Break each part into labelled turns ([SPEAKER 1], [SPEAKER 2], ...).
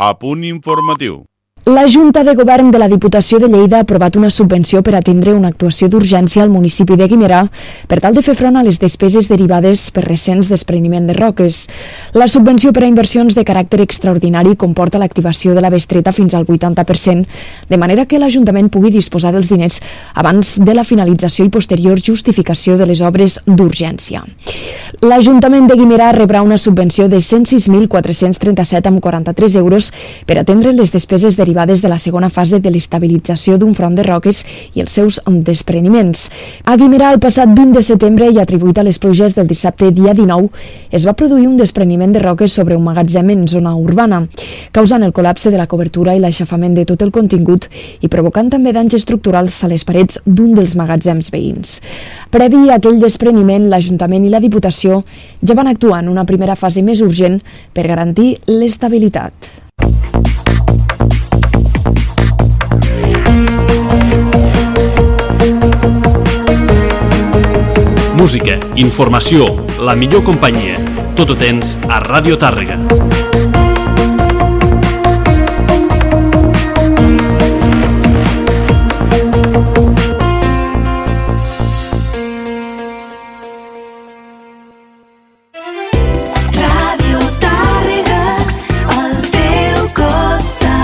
[SPEAKER 1] A punt informatiu.
[SPEAKER 2] La Junta de Govern de la Diputació de Lleida ha aprovat una subvenció per atendre una actuació d'urgència al municipi de Guimerà per tal de fer front a les despeses derivades per recents despreniment de roques. La subvenció per a inversions de caràcter extraordinari comporta l'activació de la bestreta fins al 80%, de manera que l'Ajuntament pugui disposar dels diners abans de la finalització i posterior justificació de les obres d'urgència. L'Ajuntament de Guimerà rebrà una subvenció de 106.437,43 euros per atendre les despeses derivades derivades de la segona fase de l'estabilització d'un front de roques i els seus despreniments. A Guimerà, el passat 20 de setembre i atribuït a les pluges del dissabte dia 19, es va produir un despreniment de roques sobre un magatzem en zona urbana, causant el col·lapse de la cobertura i l'aixafament de tot el contingut i provocant també danys estructurals a les parets d'un dels magatzems veïns. Previ a aquell despreniment, l'Ajuntament i la Diputació ja van actuar en una primera fase més urgent per garantir l'estabilitat.
[SPEAKER 3] Música, informació, la millor companyia. Tot ho tens a Ràdio Tàrrega.
[SPEAKER 4] Ràdio Tàrrega, al teu costat.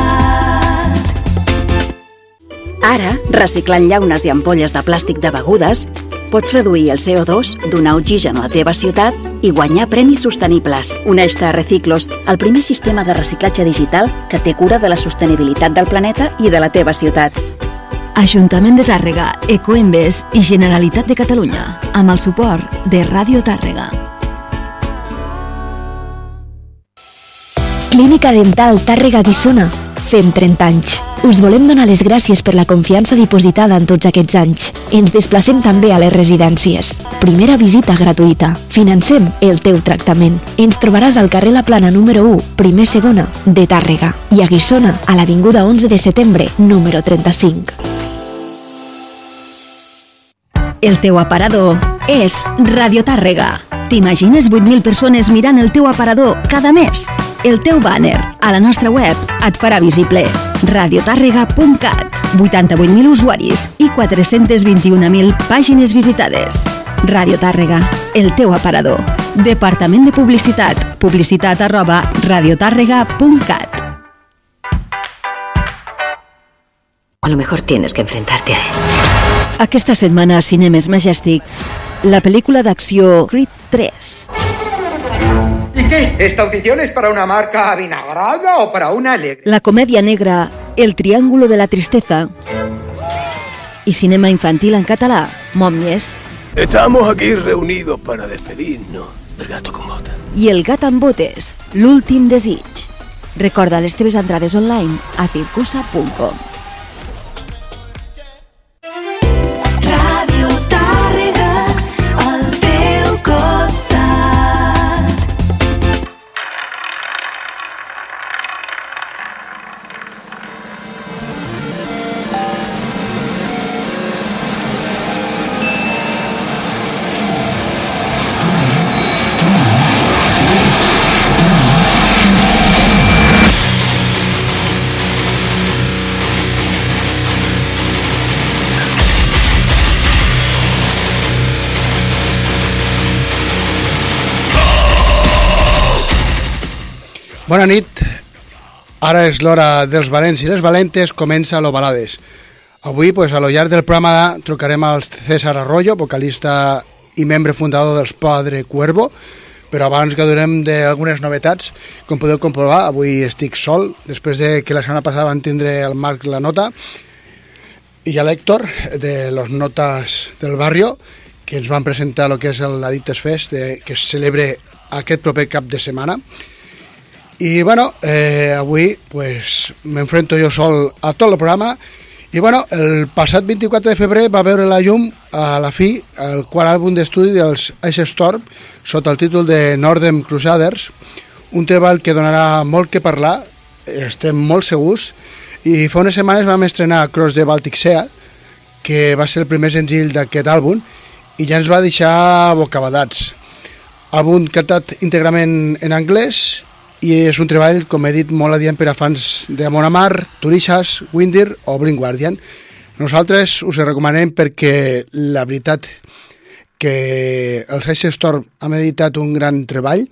[SPEAKER 5] Ara, reciclant llaunes i ampolles de plàstic de begudes, pots reduir el CO2, donar oxigen a la teva ciutat i guanyar premis sostenibles. Uneix-te a Reciclos, el primer sistema de reciclatge digital que té cura de la sostenibilitat del planeta i de la teva ciutat.
[SPEAKER 6] Ajuntament de Tàrrega, Ecoembes i Generalitat de Catalunya, amb el suport de Ràdio Tàrrega.
[SPEAKER 2] Clínica Dental Tàrrega Guissona. Fem 30 anys. Us volem donar les gràcies per la confiança dipositada en tots aquests anys. Ens desplacem també a les residències. Primera visita gratuïta. Financem el teu tractament. Ens trobaràs al carrer La Plana número 1, primer segona, de Tàrrega. I a Guissona, a l'Avinguda 11 de setembre, número 35.
[SPEAKER 6] El teu aparador és Radio Tàrrega. T'imagines 8.000 persones mirant el teu aparador cada mes? El teu banner a la nostra web et farà visible. radiotàrrega.cat 88.000 usuaris i 421.000 pàgines visitades. Radio Tàrrega, el teu aparador. Departament de Publicitat. Publicitat arroba radiotàrrega.cat
[SPEAKER 7] A lo mejor tienes que enfrentarte a él.
[SPEAKER 6] Aquesta setmana a Cinemes Majestic, la pel·lícula d'acció Creed 3.
[SPEAKER 8] ¿Y qué? ¿Esta audición es para una marca avinagrada o para una alegre?
[SPEAKER 6] La comedia negra El Triángulo de la Tristeza y cinema infantil en català Mòmies
[SPEAKER 9] Estamos aquí reunidos para despedirnos del gato con bota.
[SPEAKER 6] i El gat amb botes, l'últim desig. Recorda les teves entrades online a circusa.com.
[SPEAKER 10] Bona nit. Ara és l'hora dels valents i les valentes, comença l'Ovalades. Avui, pues, a lo llarg del programa, trucarem al César Arroyo, vocalista i membre fundador dels Padre Cuervo, però abans que durem d'algunes novetats, com podeu comprovar, avui estic sol, després de que la setmana passada van tindre el Marc la nota, i a l'Héctor, de los Notas del Barrio, que ens van presentar el que és l'Addictes Fest, de, que es celebre aquest proper cap de setmana. Y bueno, eh, avui pues, m'enfrento jo sol a tot el programa. I bueno, el passat 24 de febrer va veure la llum a la fi el quart àlbum d'estudi dels Ice Storm sota el títol de Northern Crusaders un treball que donarà molt que parlar estem molt segurs. I fa unes setmanes vam estrenar Cross the Baltic Sea que va ser el primer senzill d'aquest àlbum i ja ens va deixar bocabadats. Àlbum cantat íntegrament en anglès
[SPEAKER 11] i és un treball, com he dit, molt adient per a fans de Amon Amar, Turixas, Windir o Blink Guardian. Nosaltres us recomanem perquè la veritat que el Ice Storm ha editat un gran treball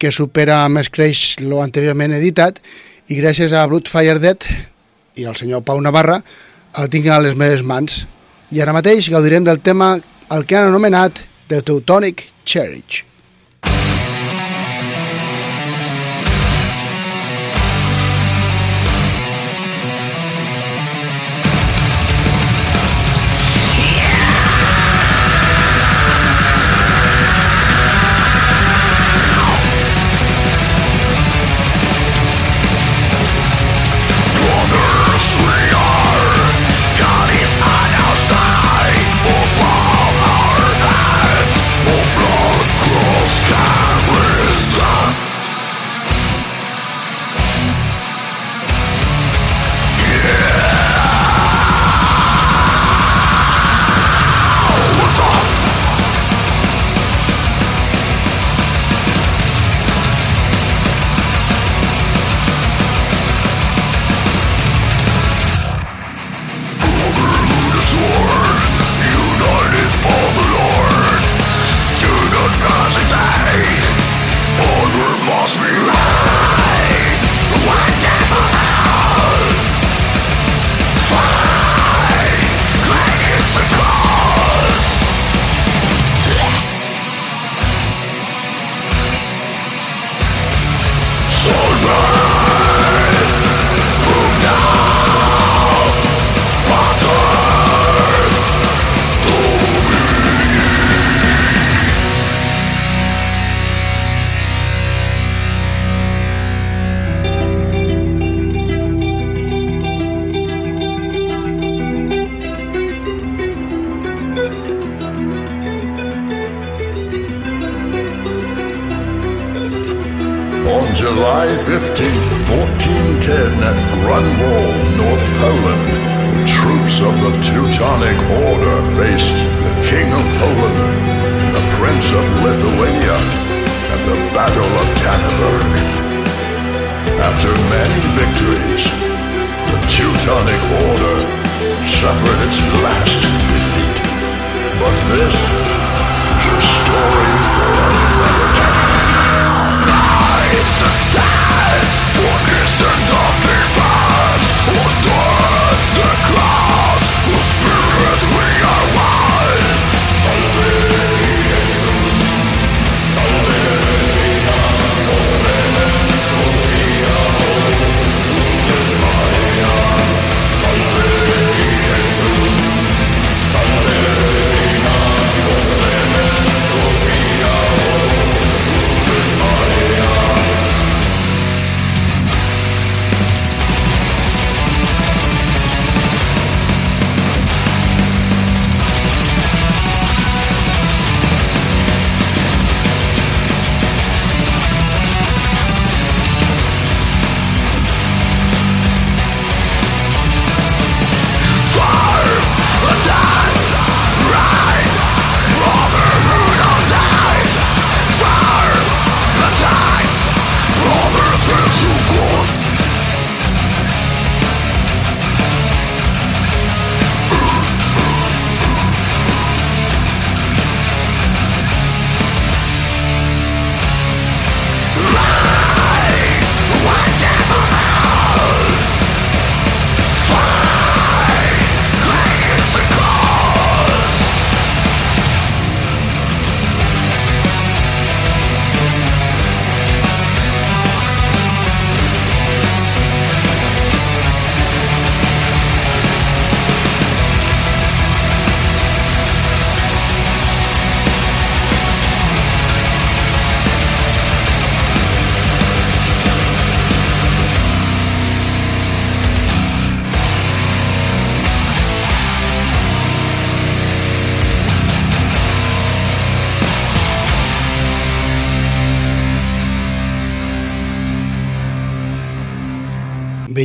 [SPEAKER 11] que supera més creix lo anteriorment editat i gràcies a Bloodfire Dead i al senyor Pau Navarra el tinc a les meves mans. I ara mateix gaudirem del tema el que han anomenat The Teutonic Cherish.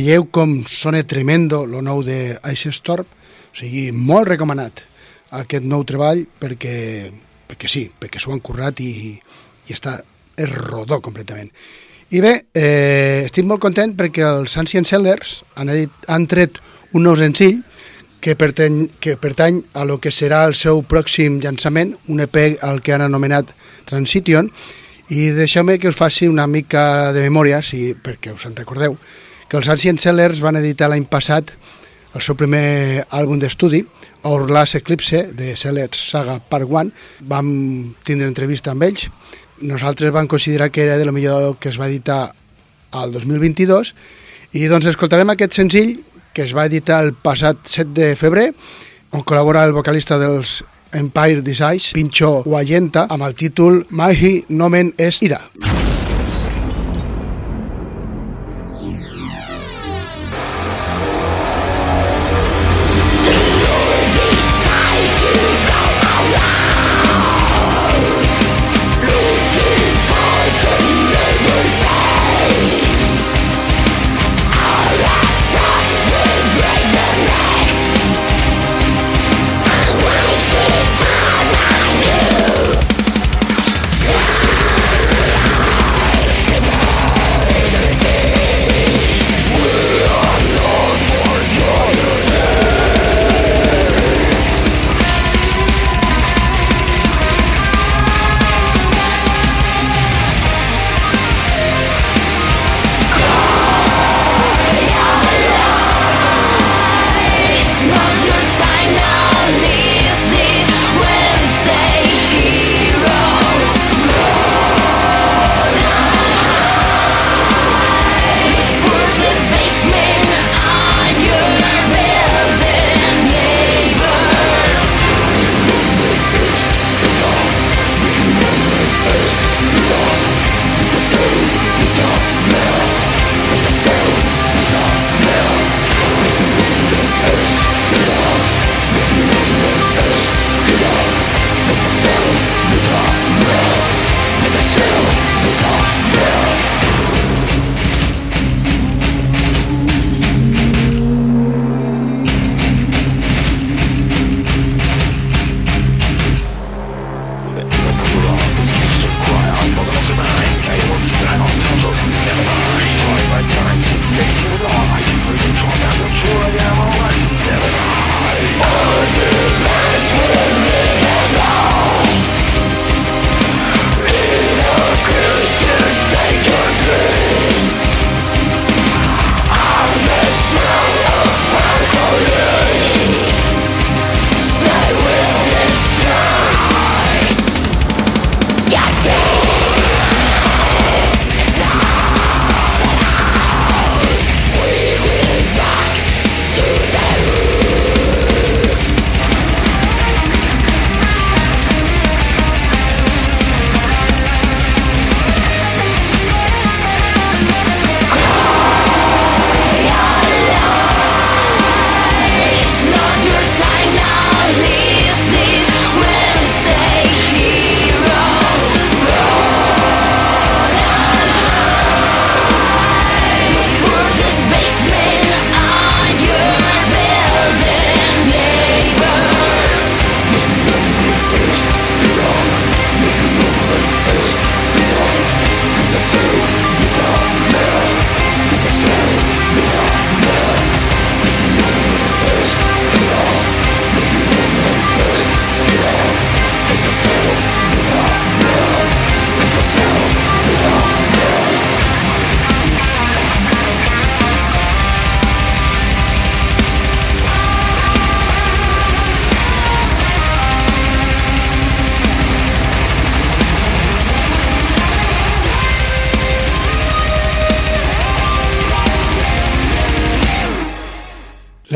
[SPEAKER 11] Veieu com sona tremendo lo nou de Ice Storm, o sigui, molt recomanat aquest nou treball perquè, perquè sí, perquè s'ho han currat i, i està és rodó completament.
[SPEAKER 10] I bé, eh, estic molt content perquè els Ancient Sellers han, edit, han tret un nou senzill que pertany, que pertany a lo que serà el seu pròxim llançament, un EP al que han anomenat Transition, i deixeu-me que us faci una mica de memòria, si, perquè us en recordeu, que els Ancient Sellers van editar l'any passat el seu primer àlbum d'estudi, Our Last Eclipse, de Sellers Saga Part 1. Vam tindre entrevista amb ells. Nosaltres vam considerar que era de lo millor que es va editar al 2022 i doncs escoltarem aquest senzill que es va editar el passat 7 de febrer on col·labora el vocalista dels Empire Designs, Pincho Guayenta, amb el títol Mahi Nomen es Ira.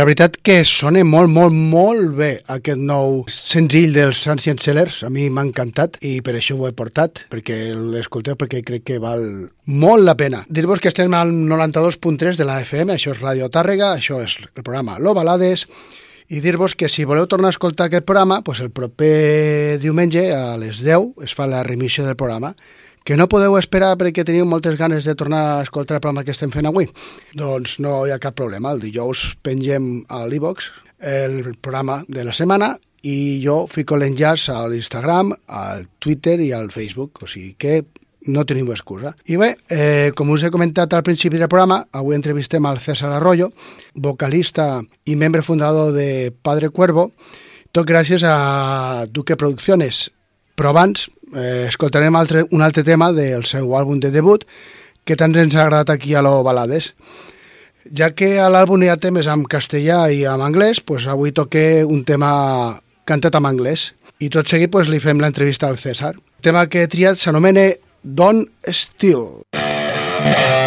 [SPEAKER 10] La veritat que sona molt, molt, molt bé aquest nou senzill dels Ancient Sellers. A mi m'ha encantat i per això ho he portat, perquè l'escolteu perquè crec que val molt la pena. Dir-vos que estem al 92.3 de la FM, això és Radio Tàrrega, això és el programa Lo Balades, i dir-vos que si voleu tornar a escoltar aquest programa, doncs el proper diumenge a les 10 es fa la remissió del programa que no podeu esperar perquè teniu moltes ganes de tornar a escoltar el programa que estem fent avui? Doncs no hi ha cap problema. El dijous pengem a l'e-box el programa de la setmana i jo fico l'enllaç a l'Instagram, al Twitter i al Facebook. O sigui que no tenim excusa. I bé, eh, com us he comentat al principi del programa, avui entrevistem al César Arroyo, vocalista i membre fundador de Padre Cuervo, tot gràcies a Duque Producciones. Però abans eh, escoltarem altre, un altre tema del seu àlbum de debut que tant ens ha agradat aquí a lo Balades. Ja que a l'àlbum hi ha temes en castellà i en anglès, pues avui toqué un tema cantat en anglès. I tot seguit pues, li fem l'entrevista al César. El tema que he triat s'anomena Don't Steal.
[SPEAKER 12] I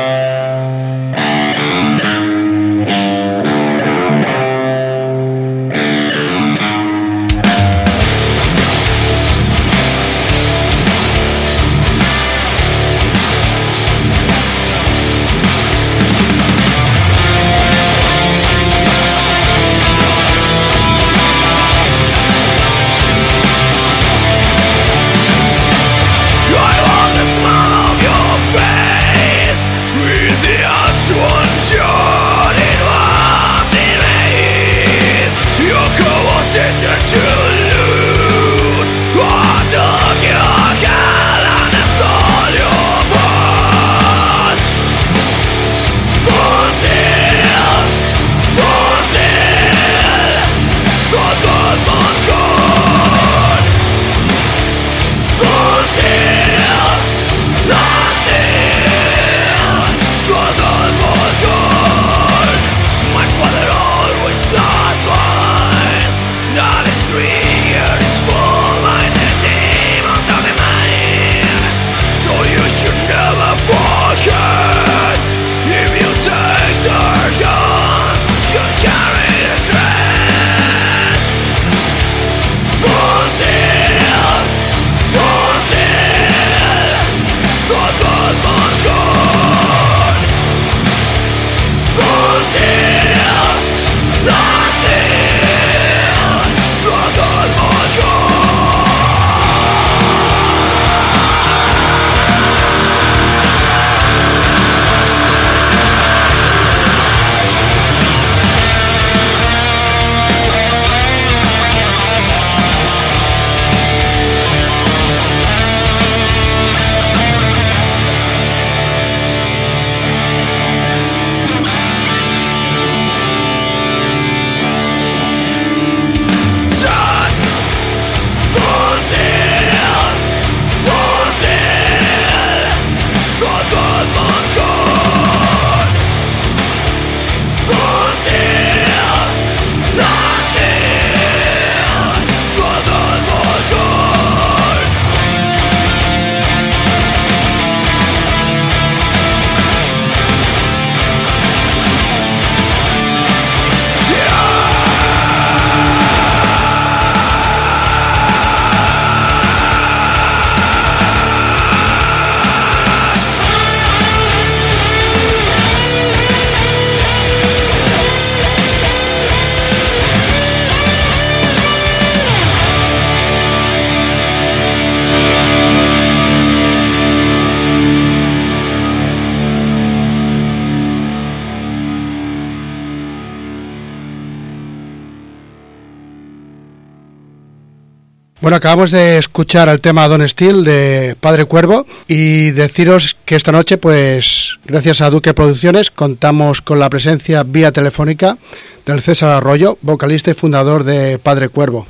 [SPEAKER 10] Bueno, acabamos de escuchar el tema Don Steel de Padre Cuervo y deciros que esta noche, pues gracias a Duque Producciones, contamos con la presencia vía telefónica del César Arroyo, vocalista y fundador de Padre Cuervo.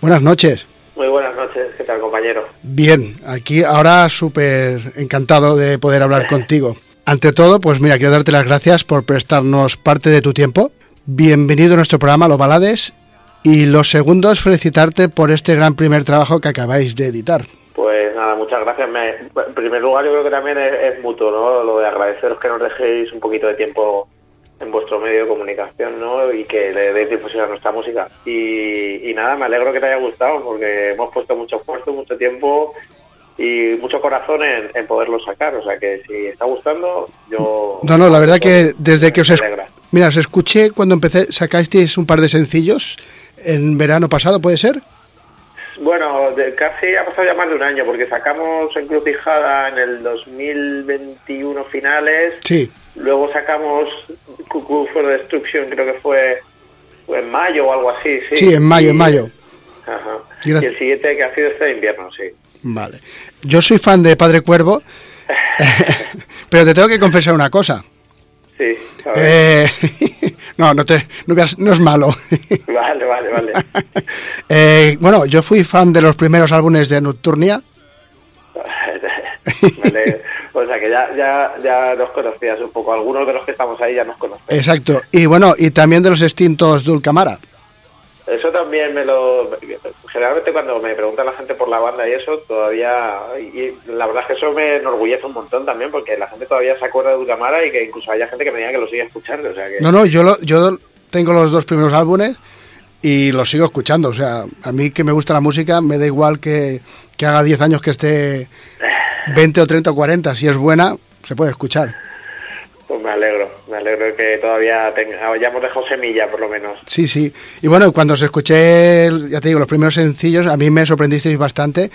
[SPEAKER 10] Buenas noches.
[SPEAKER 13] Muy buenas noches, ¿qué tal compañero?
[SPEAKER 10] Bien, aquí ahora súper encantado de poder hablar contigo. Ante todo, pues mira, quiero darte las gracias por prestarnos parte de tu tiempo. Bienvenido a nuestro programa Los Balades. Y lo segundo es felicitarte por este gran primer trabajo que acabáis de editar.
[SPEAKER 13] Pues nada, muchas gracias. Me- en primer lugar, yo creo que también es, es mutuo, ¿no? Lo de agradeceros que nos dejéis un poquito de tiempo en vuestro medio de comunicación, ¿no? Y que le deis difusión a nuestra música. Y, y nada, me alegro que te haya gustado, porque hemos puesto mucho esfuerzo, mucho tiempo y mucho corazón en, en poderlo sacar. O sea que si está gustando, yo...
[SPEAKER 10] No, no, la verdad que desde que os... es-. Mira, os escuché cuando empecé, sacasteis un par de sencillos en verano pasado, ¿puede ser?
[SPEAKER 13] Bueno, de- casi ha pasado ya más de un año, porque sacamos Encrucijada en el 2021 finales,
[SPEAKER 10] Sí.
[SPEAKER 13] luego sacamos Cuckoo for Destruction, creo que fue, fue en mayo o algo así, sí.
[SPEAKER 10] Sí, en mayo,
[SPEAKER 13] Y-
[SPEAKER 10] en mayo.
[SPEAKER 13] Ajá.
[SPEAKER 10] Gracias.
[SPEAKER 13] Y el siguiente que ha sido este invierno, sí.
[SPEAKER 10] Vale. yo soy fan de Padre Cuervo, pero te tengo que confesar una cosa.
[SPEAKER 13] Sí.
[SPEAKER 10] Eh, no, no, te, no, es malo.
[SPEAKER 13] Vale, vale, vale.
[SPEAKER 10] Eh, bueno, yo fui fan de los primeros álbumes de Nocturnia.
[SPEAKER 13] Vale, O sea que ya, ya, ya nos conocías un poco. Algunos de los que estamos ahí ya nos conocen.
[SPEAKER 10] Exacto. Y bueno, y también de los extintos Dulcamara.
[SPEAKER 13] Eso también me lo... Generalmente cuando me pregunta la gente por la banda y eso, todavía... Y la verdad es que eso me enorgullece un montón también, porque la gente todavía se acuerda de Dulcamara y que incluso haya gente que me diga que lo sigue escuchando. O sea que...
[SPEAKER 10] No, no, yo, lo- yo tengo los dos primeros álbumes y los sigo escuchando. O sea, a mí que me gusta la música, me da igual que, que haga 10 años que esté 20 o 30 o 40. Si es buena, se puede escuchar.
[SPEAKER 13] Pues me alegro, me alegro que todavía tenga, hayamos dejado semilla, por lo menos.
[SPEAKER 10] Sí, sí. Y bueno, cuando os escuché, ya te digo, los primeros sencillos, a mí me sorprendisteis bastante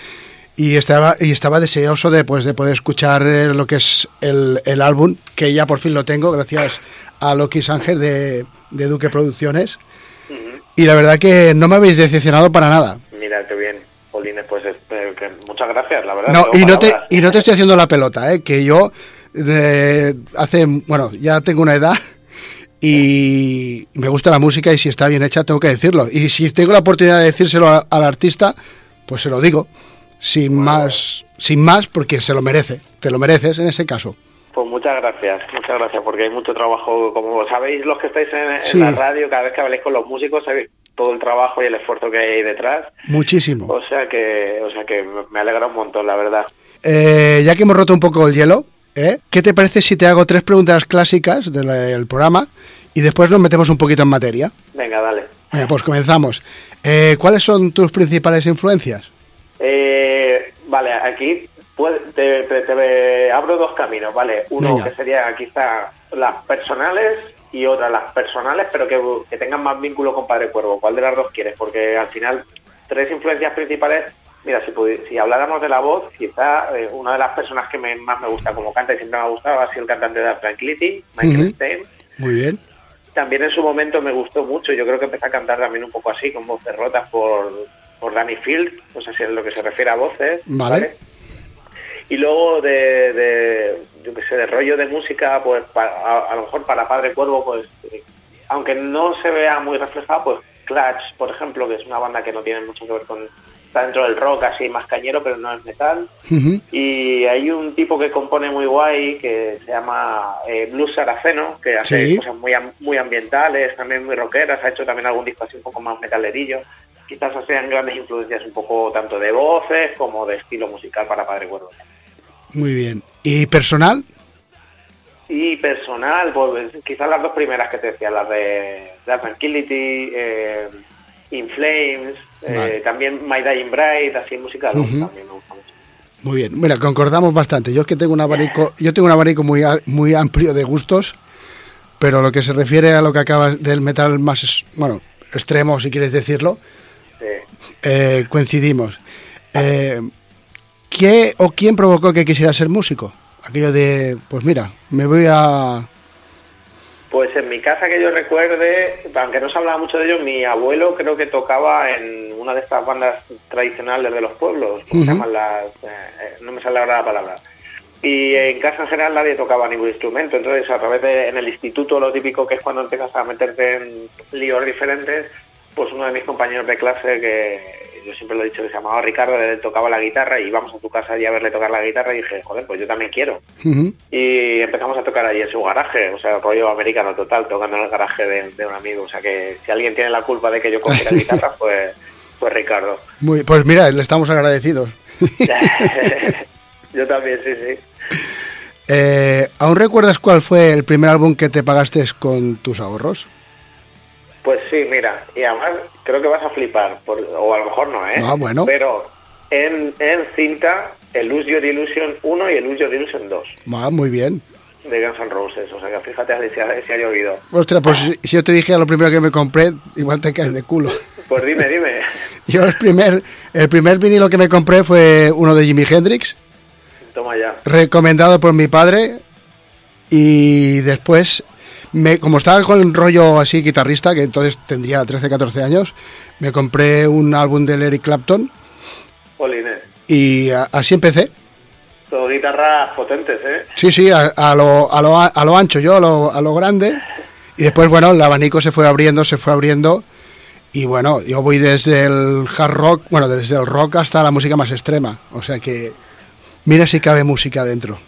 [SPEAKER 10] y estaba y estaba deseoso de, pues, de poder escuchar eh, lo que es el, el álbum, que ya por fin lo tengo, gracias a Loki Sánchez de, de Duque Producciones. Y la verdad que no me habéis decepcionado para nada.
[SPEAKER 13] Mira, qué bien, Polines, pues eh, que muchas gracias, la verdad.
[SPEAKER 10] No, y no, te, y no te estoy haciendo la pelota, ¿eh? que yo hace, bueno, ya tengo una edad y me gusta la música y si está bien hecha tengo que decirlo. Y si tengo la oportunidad de decírselo a- al artista, pues se lo digo, sin más, sin más, porque se lo merece, te lo mereces en ese caso.
[SPEAKER 13] Pues muchas gracias, muchas gracias, porque hay mucho trabajo, como sabéis los que estáis en, en
[SPEAKER 10] Sí.
[SPEAKER 13] la radio, cada vez que habléis con los músicos, sabéis todo el trabajo y el esfuerzo que hay detrás.
[SPEAKER 10] Muchísimo.
[SPEAKER 13] O sea que, o sea que me alegra un montón, la verdad.
[SPEAKER 10] Eh, ya que hemos roto un poco el hielo, ¿eh? ¿qué te parece si te hago tres preguntas clásicas del del programa y después nos metemos un poquito en materia?
[SPEAKER 13] Venga, dale.
[SPEAKER 10] Venga, pues comenzamos. Eh, ¿Cuáles son tus principales influencias?
[SPEAKER 13] Eh, vale, aquí te, te- te abro dos caminos, ¿vale? Uno
[SPEAKER 10] Venga.
[SPEAKER 13] que sería quizá las personales y otra las personales, pero que, que tengan más vínculo con Padre Cuervo. ¿Cuál de las dos quieres? Porque al final, tres influencias principales. Mira, si, si habláramos de la voz, quizá eh, una de las personas que me- más me gusta como canta y siempre me ha gustado ha sido el cantante de Tranquility, Michael
[SPEAKER 10] Ujú.
[SPEAKER 13] Stein.
[SPEAKER 10] Muy bien.
[SPEAKER 13] También en su momento me gustó mucho, yo creo que empecé a cantar también un poco así, con voces rotas por, por Danny Field, no sé si es lo que se refiere a voces.
[SPEAKER 10] Vale.
[SPEAKER 13] Y luego de, de, yo qué sé, de rollo de música, pues pa- a, a lo mejor para Padre Cuervo, pues eh, aunque no se vea muy reflejado, pues Clutch, por ejemplo, que es una banda que no tiene mucho que ver con, está dentro del rock así más cañero, pero no es metal. Y hay un tipo que compone muy guay que se llama eh, Blues Saraceno, que hace
[SPEAKER 10] Sí.
[SPEAKER 13] cosas muy, muy ambientales, también muy rockeras, ha hecho también algún disco así un poco más metalerillo. Quizás sean grandes influencias un poco tanto de voces como de estilo musical para Padre Cuervo.
[SPEAKER 10] Muy bien. ¿Y personal?
[SPEAKER 13] Y personal, pues quizás las dos primeras que te decía, las de Dark Tranquility, eh, In Flames, eh, también My Dying Bride, así también me gusta mucho.
[SPEAKER 10] Muy bien. Mira, concordamos bastante. Yo es que tengo un abanico, yo tengo un abanico muy, muy amplio de gustos, pero lo que se refiere a lo que acabas del metal más, bueno, extremo, si quieres decirlo,
[SPEAKER 13] Sí.
[SPEAKER 10] eh, coincidimos. Eh, ¿Qué o quién provocó que quisiera ser músico? Aquello de, pues mira, me voy a...
[SPEAKER 13] Pues en mi casa que yo recuerde, aunque no se hablaba mucho de ello, mi abuelo creo que tocaba en una de estas bandas tradicionales de los pueblos, ¿cómo se
[SPEAKER 10] Ujú.
[SPEAKER 13] llaman las? eh, eh, no me sale ahora la palabra. Y en casa en general nadie tocaba ningún instrumento, entonces a través de, en el instituto lo típico que es cuando empiezas a meterte en líos diferentes, pues uno de mis compañeros de clase que yo siempre lo he dicho que se llamaba Ricardo, él tocaba la guitarra y íbamos a tu casa y a verle tocar la guitarra y dije, joder, pues yo también quiero y empezamos a tocar allí en su garaje, o sea, rollo americano total, tocando en el garaje de, de un amigo. O sea, que si alguien tiene la culpa de que yo cogiera guitarra, pues, pues Ricardo.
[SPEAKER 10] Muy, pues mira, le estamos agradecidos.
[SPEAKER 13] yo también, sí, sí.
[SPEAKER 10] Eh, ¿Aún recuerdas cuál fue el primer álbum que te pagaste con tus ahorros?
[SPEAKER 13] Pues sí, mira, y además creo que vas a flipar, por- o a lo mejor no, ¿eh?
[SPEAKER 10] Ah, bueno.
[SPEAKER 13] Pero en, en cinta, el Lose Your Illusion 1 y el Lose Your Illusion 2
[SPEAKER 10] Ah, muy bien.
[SPEAKER 13] de Guns N' Roses. O sea, que fíjate si ha, si ha llovido.
[SPEAKER 10] Ostras, pues si, si yo te dije lo primero que me compré, igual te caes de culo.
[SPEAKER 13] Pues dime, dime.
[SPEAKER 10] Yo el primer, el primer vinilo que me compré fue uno de Jimi Hendrix,
[SPEAKER 13] Toma ya.
[SPEAKER 10] recomendado por mi padre, y después, me, como estaba con el rollo así guitarrista, que entonces tendría 13, 14 años, me compré un álbum de Eric Clapton, y a- así empecé.
[SPEAKER 13] Todo guitarras potentes, ¿eh?
[SPEAKER 10] Sí, sí, a, a lo, a, lo, a lo ancho, yo a lo, a lo grande. Y después, bueno, el abanico se fue abriendo, se fue abriendo. Y bueno, yo voy desde el hard rock, bueno, desde el rock hasta la música más extrema. O sea que, mira si cabe música dentro.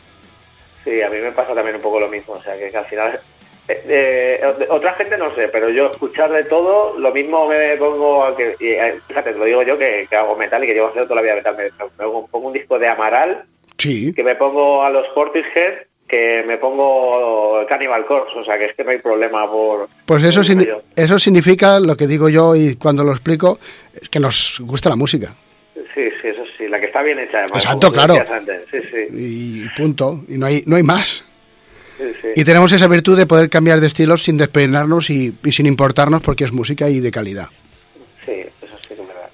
[SPEAKER 13] Sí, a mí me pasa también un poco lo mismo, o sea, que, que al final... eh, eh, otra gente no sé, pero yo escuchar de todo, lo mismo me pongo, a que, eh, fíjate, te lo digo yo que, que hago metal y que llevo haciendo toda la vida metal, me, me pongo, un disco de Amaral,
[SPEAKER 10] Sí.
[SPEAKER 13] que me pongo a los Portishead, que me pongo Cannibal Corpse, o sea, que es que no hay problema por...
[SPEAKER 10] Pues eso, eso significa, lo que digo yo y cuando lo explico, es que nos gusta la música.
[SPEAKER 13] Sí, sí, eso sí, la que está bien hecha además.
[SPEAKER 10] Exacto, claro.
[SPEAKER 13] Sí, sí,
[SPEAKER 10] Y punto. Y no hay, no hay más.
[SPEAKER 13] Sí.
[SPEAKER 10] Y tenemos esa virtud de poder cambiar de estilos sin despeinarnos y, y sin importarnos porque es música y de calidad.
[SPEAKER 13] Sí, eso sí que es verdad.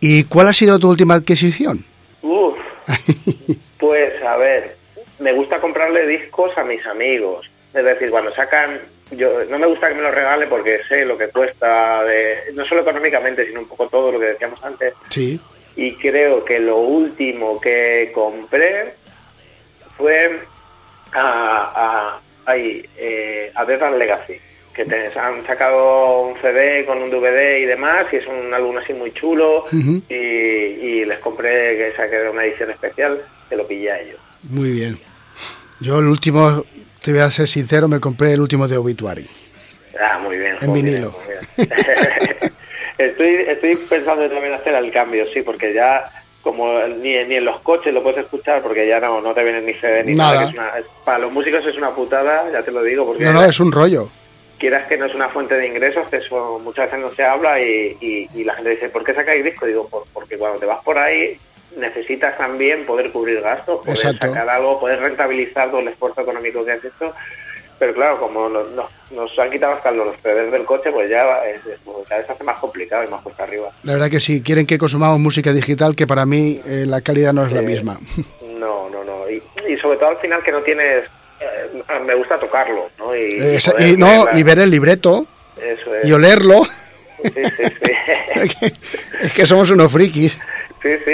[SPEAKER 10] ¿Y cuál ha sido tu última adquisición?
[SPEAKER 13] Uf, pues a ver, me gusta comprarle discos a mis amigos. Es decir, cuando sacan, yo no me gusta que me lo regalen porque sé lo que cuesta, de, no solo económicamente, sino un poco todo lo que decíamos antes.
[SPEAKER 10] Sí.
[SPEAKER 13] Y creo que lo último que compré fue a, a, eh, a Death and Legacy, que te- han sacado un CD con un DVD y demás, y es un álbum así muy chulo, y, y les compré que saqué una edición especial, que lo pillé a ellos.
[SPEAKER 10] Muy bien. Yo el último, te voy a ser sincero, me compré el último de Obituary.
[SPEAKER 13] Ah, muy bien.
[SPEAKER 10] En vinilo.
[SPEAKER 13] estoy, estoy pensando también hacer el cambio, sí, porque ya como ni, ni en los coches lo puedes escuchar porque ya no, no te vienen ni CD ni nada. Es una- para los músicos es una putada, ya te lo digo, porque
[SPEAKER 10] No, no, es un rollo.
[SPEAKER 13] quieras que no es una fuente de ingresos, que eso muchas veces no se habla y, y- y la gente dice, ¿por qué sacáis disco? Digo, "Por- porque cuando te vas por ahí necesitas también poder cubrir gastos, poder
[SPEAKER 10] Exacto.
[SPEAKER 13] sacar algo, poder rentabilizar todo el esfuerzo económico que has hecho. Pero claro, como nos, nos- nos han quitado hasta los CDs del coche, pues ya es- es- cada vez se hace más complicado y más cuesta arriba.
[SPEAKER 10] La verdad que sí, quieren que consumamos música digital que para mí eh, la calidad no es la
[SPEAKER 13] Sí.
[SPEAKER 10] misma.
[SPEAKER 13] No, no, no. Y, y sobre todo al final que no tienes... eh, me gusta tocarlo, ¿no? Y,
[SPEAKER 10] Esa- y, no, y ver el libreto
[SPEAKER 13] Eso es.
[SPEAKER 10] y olerlo.
[SPEAKER 13] Sí, sí, sí.
[SPEAKER 10] es que somos unos frikis.
[SPEAKER 13] Sí, sí,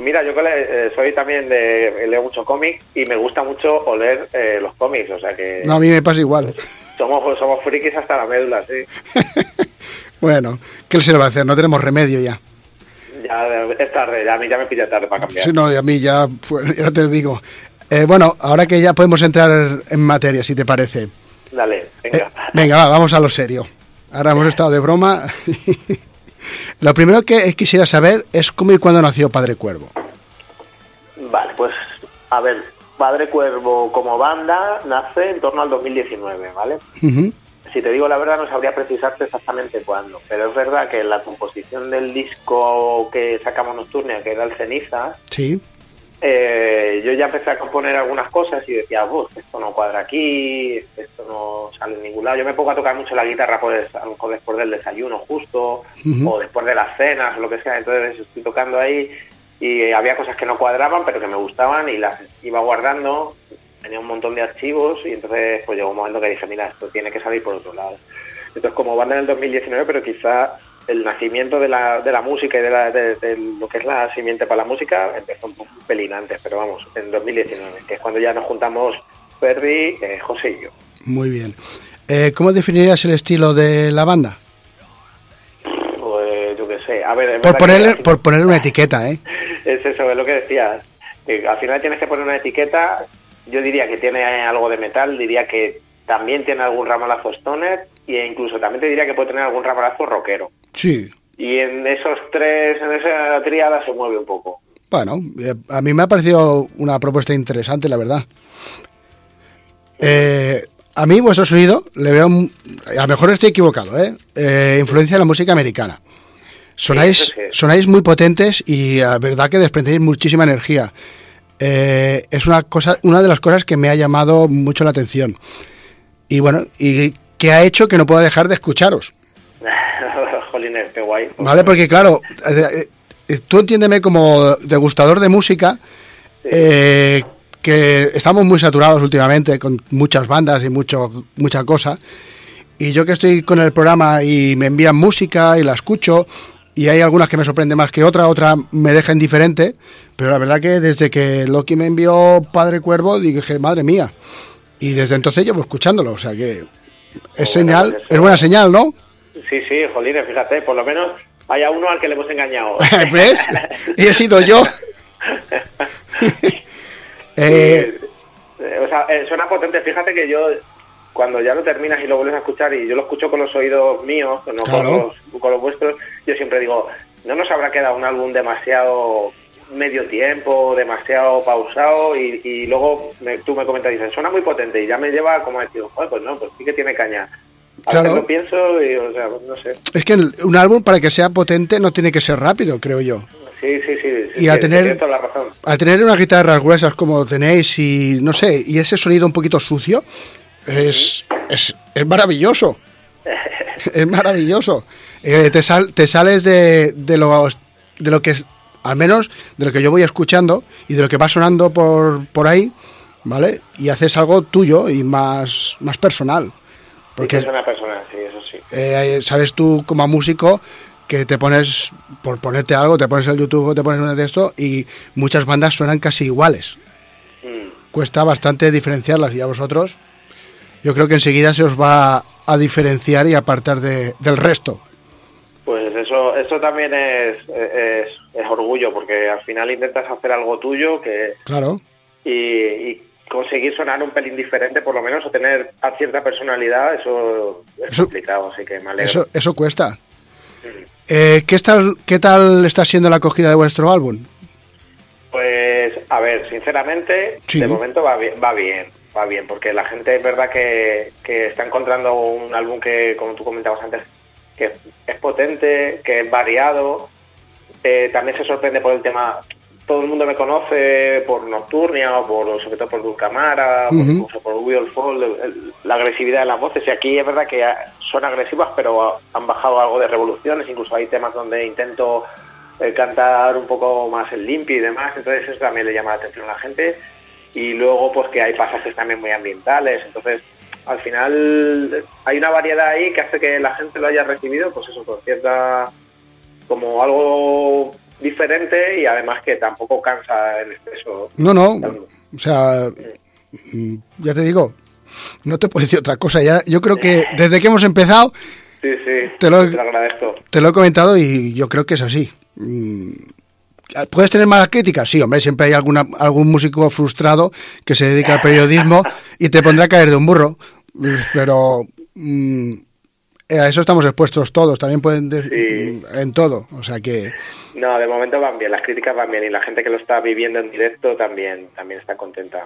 [SPEAKER 13] mira, yo eh, soy también de, leo mucho cómic y me gusta mucho oler eh, los cómics, o sea que
[SPEAKER 10] No, a mí me pasa igual.
[SPEAKER 13] somos somos frikis hasta la médula, sí.
[SPEAKER 10] Bueno, ¿qué se le va a hacer? No tenemos remedio ya.
[SPEAKER 13] Ya es tarde, ya a mí ya me pilla tarde para cambiar.
[SPEAKER 10] Sí, no, y a mí ya, fue- ya te digo. Eh, bueno, ahora que ya podemos entrar en materia, si te parece.
[SPEAKER 13] Dale, venga.
[SPEAKER 10] Venga, va, vamos a lo serio. Ahora hemos estado de broma. lo primero que quisiera saber es cómo y cuándo nació Padre Cuervo.
[SPEAKER 13] Vale, pues a ver, Padre Cuervo como banda nace en torno al 2019, ¿vale?
[SPEAKER 10] Ujú.
[SPEAKER 13] Si te digo la verdad, no sabría precisarte exactamente cuándo, pero es verdad que la composición del disco que sacamos Nocturnia, que era el Ceniza,
[SPEAKER 10] Sí,
[SPEAKER 13] eh, yo ya empecé a componer algunas cosas y decía, "Buf, esto no cuadra aquí, esto no sale en ningún lado. Yo me pongo a tocar mucho la guitarra pues, a lo mejor después del desayuno justo, o después de las cenas, o lo que sea. Entonces estoy tocando ahí y había cosas que no cuadraban, pero que me gustaban y las iba guardando. Tenía un montón de archivos y entonces pues llegó un momento que dije, mira, esto tiene que salir por otro lado. Entonces como banda en el 2019, pero quizá el nacimiento de la, de la música y de, la- de- de lo que es la simiente para la música empezó un, pelín antes, pero vamos, en 2019, que es cuando ya nos juntamos Ferdi, eh, José y yo.
[SPEAKER 10] muy bien. Eh, ¿Cómo definirías el estilo de la banda?
[SPEAKER 13] Pues yo qué sé, a ver...
[SPEAKER 10] Por ponerle,
[SPEAKER 13] que-
[SPEAKER 10] por ponerle una etiqueta, ¿eh?
[SPEAKER 13] Es eso, es lo que decías. que al final tienes que poner una etiqueta. Yo diría que tiene algo de metal, diría que también tiene algún ramalazo stoner e incluso también te diría que puede tener algún ramalazo rockero.
[SPEAKER 10] Sí.
[SPEAKER 13] Y en esos tres, en esa triada se mueve un poco.
[SPEAKER 10] Bueno, eh, a mí me ha parecido una propuesta interesante, la verdad. Eh, a mí vuestro sonido le veo, un- a lo mejor estoy equivocado, ¿eh? Eh, influencia de la música americana. Sonáis,
[SPEAKER 13] Sí, eso sí.
[SPEAKER 10] sonáis muy potentes y la verdad que desprendéis muchísima energía. Eh, es una cosa, una de las cosas que me ha llamado mucho la atención. Y bueno, y que ha hecho que no pueda dejar de escucharos.
[SPEAKER 13] Jolines, qué guay.
[SPEAKER 10] ¿Vale? Porque claro, eh, eh, tú entiéndeme como degustador de música, eh, que estamos muy saturados últimamente con muchas bandas y mucho, mucha cosa. Y yo que estoy con el programa y me envían música y la escucho, y hay algunas que me sorprenden más que otras, otras me dejan indiferente, pero la verdad que desde que Loki me envió Padre Cuervo dije, madre mía, y desde entonces llevo escuchándolo, o sea que es señal, es buena señal, ¿no?
[SPEAKER 13] Sí, sí, jolines, fíjate, por lo menos hay a uno al que le hemos engañado.
[SPEAKER 10] ¿Ves? Y he sido yo. Eh,
[SPEAKER 13] Eh, O sea, eh, suena potente. Fíjate que yo, cuando ya lo terminas y lo vuelves a escuchar, y yo lo escucho con los oídos míos, no
[SPEAKER 10] Claro.
[SPEAKER 13] con, los, con los vuestros, yo siempre digo, no nos habrá quedado un álbum demasiado medio tiempo, demasiado pausado, y, y luego me- tú me comentas y dices, suena muy potente, y ya me lleva como a decir, joder, pues no, pues sí que tiene caña. A
[SPEAKER 10] Claro.
[SPEAKER 13] veces lo pienso y, o sea, no sé.
[SPEAKER 10] es que el- un álbum para que sea potente no tiene que ser rápido, creo yo.
[SPEAKER 13] Sí, sí, sí. sí,
[SPEAKER 10] Y a
[SPEAKER 13] sí,
[SPEAKER 10] tener-
[SPEAKER 13] la razón.
[SPEAKER 10] Al tener unas guitarras gruesas como tenéis y no sé, y ese sonido un poquito sucio, es, es, es maravilloso. es maravilloso. Eh, te, sal- te sales de, de, lo, de lo que, es- al menos de lo que yo voy escuchando y de lo que va sonando por, por ahí, ¿vale? Y haces algo tuyo y más, más personal.
[SPEAKER 13] Porque
[SPEAKER 10] Porque
[SPEAKER 13] es una persona, sí, eso sí.
[SPEAKER 10] eh, sabes tú como músico que te pones, por ponerte algo, te pones el YouTube te pones un de esto y muchas bandas suenan casi iguales.
[SPEAKER 13] Mm.
[SPEAKER 10] Cuesta bastante diferenciarlas y a vosotros yo creo que enseguida se os va a diferenciar y apartar de- del resto.
[SPEAKER 13] Pues eso, eso también es, es, es orgullo, porque al final intentas hacer algo tuyo que
[SPEAKER 10] Claro.
[SPEAKER 13] y, y conseguir sonar un pelín diferente, por lo menos, o tener a cierta personalidad, eso es
[SPEAKER 10] Eso-
[SPEAKER 13] complicado, así que me alegro.
[SPEAKER 10] Eso, eso cuesta. Eh, ¿qué, tal, ¿Qué tal está siendo la acogida de vuestro álbum?
[SPEAKER 13] Pues, a ver, sinceramente,
[SPEAKER 10] Sí.
[SPEAKER 13] de momento va bien, va bien, va bien, porque la gente es verdad que, que está encontrando un álbum que, como tú comentabas antes, que es potente, que es variado. Eh, también se sorprende por el tema, todo el mundo me conoce por Nocturnia o por, sobre todo por Dulcamara, por-
[SPEAKER 10] Ujú.
[SPEAKER 13] incluso por Will Fall, el- el- la agresividad de las voces. Y aquí es verdad que son agresivas, pero han bajado algo de revoluciones. Incluso hay temas donde intento eh, cantar un poco más el limpio y demás. Entonces eso también le llama la atención a la gente. Y luego pues que hay pasajes también muy ambientales. Entonces al final hay una variedad ahí que hace que la gente lo haya recibido, pues eso, con cierta como algo diferente y además que tampoco cansa en exceso.
[SPEAKER 10] No, no. O sea, mm, ya te digo, no te puedo decir otra cosa. Ya, yo creo que desde que hemos empezado
[SPEAKER 13] Sí, sí,
[SPEAKER 10] Te lo-
[SPEAKER 13] lo agradezco.
[SPEAKER 10] Te lo he comentado y yo creo que es así. Mm, ¿Puedes tener malas críticas? Sí, hombre, siempre hay alguna, algún músico frustrado que se dedica al periodismo y te pondrá a caer de un burro. Pero mm, eh, a eso estamos expuestos todos, también pueden decir en todo. O sea que,
[SPEAKER 13] No, de momento van bien, las críticas van bien y la gente que lo está viviendo en directo también, también está contenta.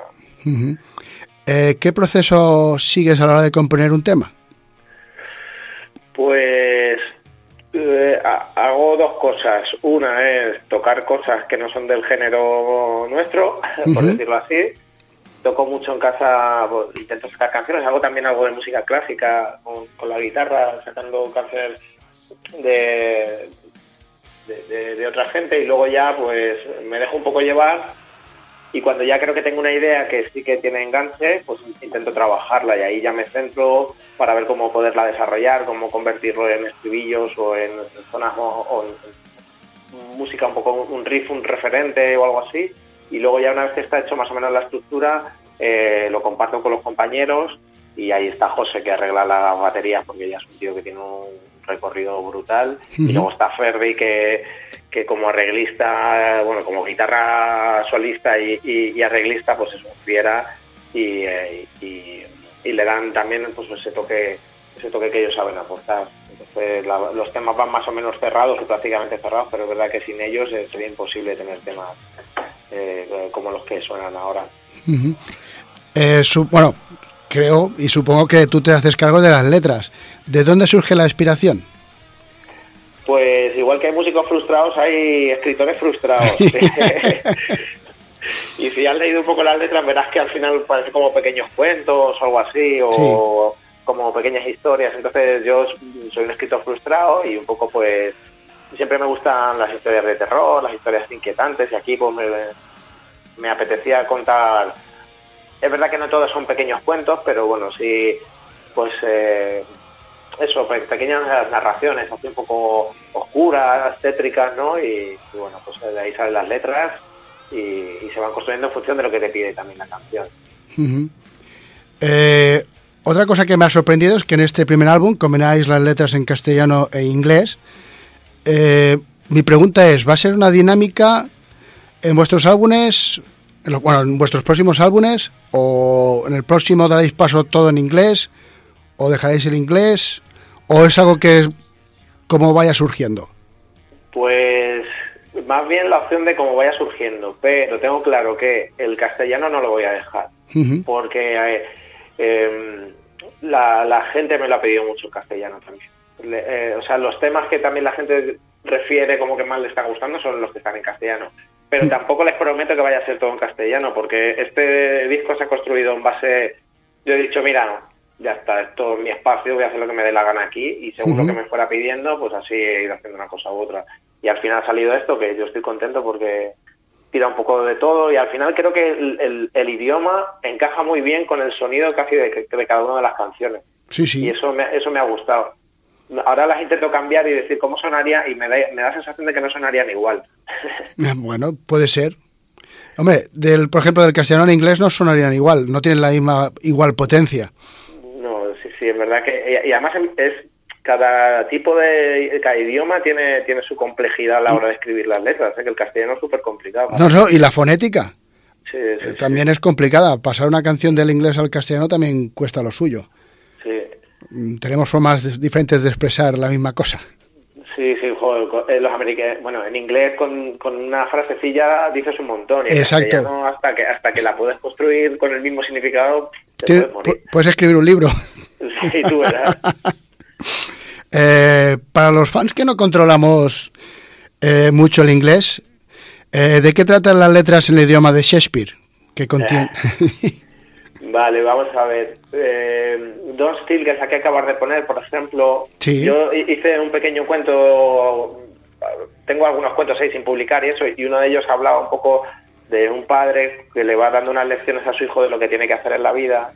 [SPEAKER 10] Eh, ¿qué proceso sigues a la hora de componer un tema?
[SPEAKER 13] Pues eh, ha- hago dos cosas. Una es tocar cosas que no son del género nuestro, por decirlo así. Toco mucho en casa, pues, intento sacar canciones, hago también algo de música clásica con, la guitarra, sacando canciones de, de, otra gente y luego ya pues me dejo un poco llevar y cuando ya creo que tengo una idea que sí que tiene enganche, pues intento trabajarla y ahí ya me centro para ver cómo poderla desarrollar, cómo convertirlo en estribillos o en zonas o en música un poco un riff, un referente o algo así. Y luego ya una vez que está hecho más o menos la estructura, eh, lo comparto con los compañeros y ahí está José que arregla las baterías porque ya es un tío que tiene un recorrido brutal. Y luego está Ferdi que, que como arreglista, bueno, como guitarra solista y, y- y arreglista, pues es un fiera y, eh, y- le dan también pues ese toque ese toque que ellos saben aportar. Entonces la- los temas van más o menos cerrados o prácticamente cerrados, pero es verdad que sin ellos sería imposible tener temas eh, como los que suenan ahora.
[SPEAKER 10] Eh, su- bueno, creo y supongo que tú te haces cargo de las letras. ¿De dónde surge la inspiración?
[SPEAKER 13] Pues igual que hay músicos frustrados, hay escritores frustrados. y si has leído un poco las letras, verás que al final parece como pequeños cuentos o algo así, o como pequeñas historias. Entonces yo soy un escritor frustrado y un poco pues siempre me gustan las historias de terror, las historias inquietantes y aquí pues me, me apetecía contar... Es verdad que no todos son pequeños cuentos, pero bueno, sí, pues... eh, eso, pe- pequeñas narraciones, así un poco oscuras, tétricas, ¿no? Y, bueno, pues de ahí salen las letras y, se van construyendo en función de lo que te pide también la canción.
[SPEAKER 10] Eh, otra cosa que me ha sorprendido es que en este primer álbum combináis las letras en castellano e inglés. Eh, mi pregunta es, ¿va a ser una dinámica en vuestros álbumes, en lo- bueno, en vuestros próximos álbumes, o en el próximo daréis paso todo en inglés, o dejaréis el inglés, o es algo que como vaya surgiendo?
[SPEAKER 13] Pues más bien la opción de cómo vaya surgiendo, pero tengo claro que el castellano no lo voy a dejar, porque eh, em, la, la gente me lo ha pedido mucho en castellano también. Eh, o sea, los temas que también la gente refiere como que más le están gustando son los que están en castellano. Pero tampoco les prometo que vaya a ser todo en castellano, porque este disco se ha construido en base... Yo he dicho, mira, ya está, esto es mi espacio, voy a hacer lo que me dé la gana aquí, y según lo
[SPEAKER 10] Ujú.
[SPEAKER 13] que me fuera pidiendo, pues así he ido haciendo una cosa u otra. Y al final ha salido esto, que yo estoy contento porque tira un poco de todo, y al final creo que el, el- el idioma encaja muy bien con el sonido casi de, de cada una de las canciones.
[SPEAKER 10] Sí,
[SPEAKER 13] Y
[SPEAKER 10] sí.
[SPEAKER 13] eso me, eso me ha gustado. Ahora las intento cambiar y decir cómo sonaría y me da, me da la sensación de que no sonarían igual.
[SPEAKER 10] Bueno, puede ser. Hombre, del, por ejemplo, del castellano al inglés no sonarían igual, no tienen la misma igual potencia.
[SPEAKER 13] No, sí, sí, es verdad que... Y, y además es cada tipo de... Cada idioma tiene, tiene su complejidad a la hora de escribir las letras. ¿eh? Que el castellano es súper complicado.
[SPEAKER 10] No, no, y la fonética
[SPEAKER 13] Sí, sí,
[SPEAKER 10] eh, también es complicada. Pasar una canción del inglés al castellano también cuesta lo suyo. Mm, Tenemos formas diferentes de expresar la misma cosa.
[SPEAKER 13] Sí, sí, joder, eh, los americanos, bueno, en inglés con, con una frasecilla dices un montón. Y
[SPEAKER 10] Exacto.
[SPEAKER 13] hasta que hasta que la puedes construir con el mismo significado, te puedes morir.
[SPEAKER 10] pu- puedes escribir un libro.
[SPEAKER 13] Sí, tú verás.
[SPEAKER 10] Eh, para los fans que no controlamos eh, mucho el inglés, eh, ¿de qué tratan las letras en el idioma de Shakespeare? Que contiene...
[SPEAKER 13] Vale, vamos a ver. Eh, Don Steele, que acabas de poner, por ejemplo,
[SPEAKER 10] Sí.
[SPEAKER 13] yo hi- hice un pequeño cuento, tengo algunos cuentos ahí sin publicar y eso, y uno de ellos hablaba un poco de un padre que le va dando unas lecciones a su hijo de lo que tiene que hacer en la vida.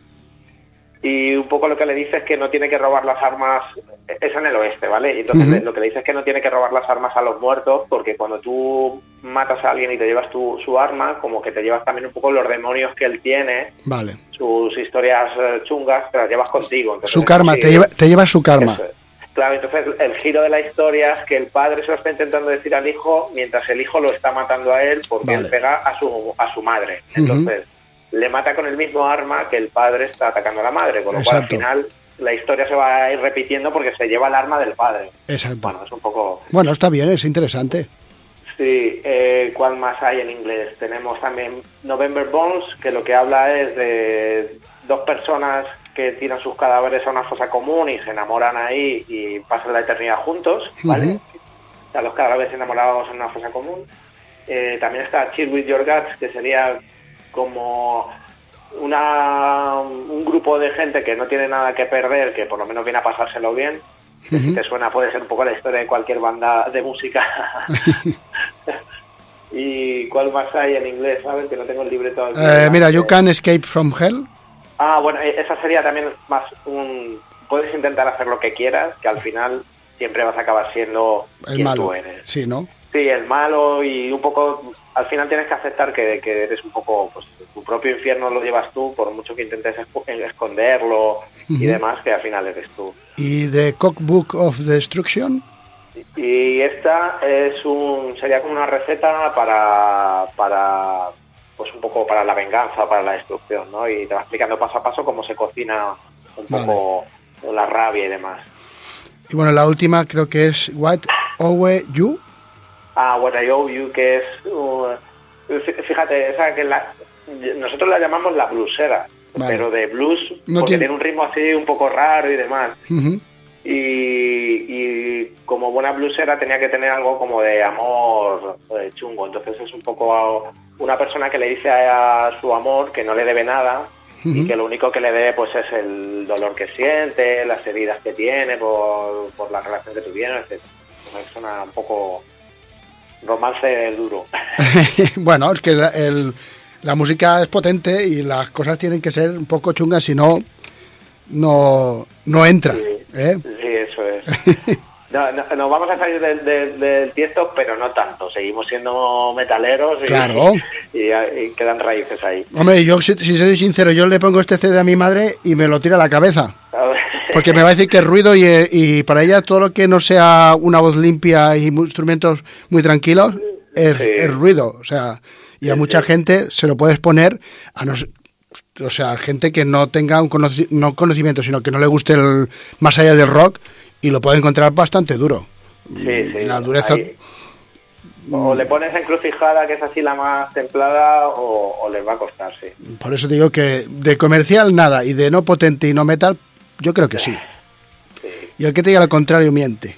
[SPEAKER 13] Y un poco lo que le dice es que no tiene que robar las armas, es en el oeste, ¿vale? Y entonces lo que le dice es que no tiene que robar las armas a los muertos, porque cuando tú matas a alguien y te llevas tu, su arma, como que te llevas también un poco los demonios que él tiene,
[SPEAKER 10] Vale.
[SPEAKER 13] Sus historias eh, chungas, te las llevas contigo. Entonces,
[SPEAKER 10] Su karma,
[SPEAKER 13] sí,
[SPEAKER 10] te lleva, te lleva su karma.
[SPEAKER 13] eso. Claro, entonces el giro de la historia es que el padre se lo está intentando decir al hijo mientras el hijo lo está matando a él porque
[SPEAKER 10] Vale.
[SPEAKER 13] él pega a su, a su madre. Entonces le mata con el mismo arma que el padre está atacando a la madre, con lo cual al final la historia se va a ir repitiendo porque se lleva el arma del padre.
[SPEAKER 10] Exacto.
[SPEAKER 13] Bueno, es un poco...
[SPEAKER 10] Bueno, está bien, es interesante.
[SPEAKER 13] Sí, eh, ¿cuál más hay en inglés? Tenemos también November Bones, que lo que habla es de dos personas que tiran sus cadáveres a una fosa común y se enamoran ahí y pasan la eternidad juntos, ¿vale? O sea, los cadáveres enamorados en una fosa común. Eh, también está Chill With Your Guts, que sería como una, un grupo de gente que no tiene nada que perder, que por lo menos viene a pasárselo bien. Que Si te suena, puede ser un poco la historia de cualquier banda de música. ¿Y cuál más hay en inglés? A ver, que no tengo el libreto.
[SPEAKER 10] Eh, mira, You Can Escape from Hell.
[SPEAKER 13] Ah, bueno, eh, esa sería también más un... Puedes intentar hacer lo que quieras, que al final siempre vas a acabar siendo
[SPEAKER 10] El
[SPEAKER 13] quien
[SPEAKER 10] malo.
[SPEAKER 13] tú eres.
[SPEAKER 10] Sí, ¿no?
[SPEAKER 13] Sí, el malo y un poco... Al final tienes que aceptar que, que eres un poco... Pues, tu propio infierno lo llevas tú, por mucho que intentes esco- esconderlo y demás, que al final eres tú.
[SPEAKER 10] Y The Cookbook of Destruction.
[SPEAKER 13] Y esta es un sería como una receta para para pues un poco para la venganza, para la destrucción, ¿no? Y te va explicando paso a paso cómo se cocina un poco la rabia y demás.
[SPEAKER 10] Y bueno, la última creo que es What Owe You.
[SPEAKER 13] Ah, What I Owe You, que es uh, fí- fíjate, esa que la nosotros la llamamos la bluesera,
[SPEAKER 10] Vale.
[SPEAKER 13] pero de blues
[SPEAKER 10] No
[SPEAKER 13] porque
[SPEAKER 10] tiene-
[SPEAKER 13] tiene un ritmo así un poco raro y demás. Y, y como buena blusera tenía que tener algo como de amor eh, chungo. Entonces es un poco una persona que le dice a, su amor que no le debe nada y que lo único que le debe pues es el dolor que siente, las heridas que tiene por, por la relación que tuvieron, etc. Es una un poco romance duro.
[SPEAKER 10] bueno, es que la, el- la música es potente y las cosas tienen que ser un poco chungas, si no, no, no entra. ¿eh?
[SPEAKER 13] Sí, No, no, nos vamos a salir del, del, del tiesto, pero no tanto. Seguimos siendo metaleros y,
[SPEAKER 10] Claro.
[SPEAKER 13] y, y quedan raíces ahí.
[SPEAKER 10] Hombre, yo si, si soy sincero, yo le pongo este CD a mi madre y me lo tira a la cabeza. Porque me va a decir que es ruido y, para ella todo lo que no sea una voz limpia y instrumentos muy tranquilos es,
[SPEAKER 13] Sí.
[SPEAKER 10] es ruido. O sea, y a mucha gente se lo puedes poner a no o sea, gente que no tenga un conoci- no conocimiento, sino que no le guste el más allá del rock y lo puede encontrar bastante duro.
[SPEAKER 13] Sí, sí.
[SPEAKER 10] La dureza
[SPEAKER 13] ahí. O le pones encrucijada, que es así la más templada, o, o les va a costar, sí.
[SPEAKER 10] Por eso digo que de comercial nada y de no potente y no metal, yo creo que sí. Y el que te diga lo contrario miente.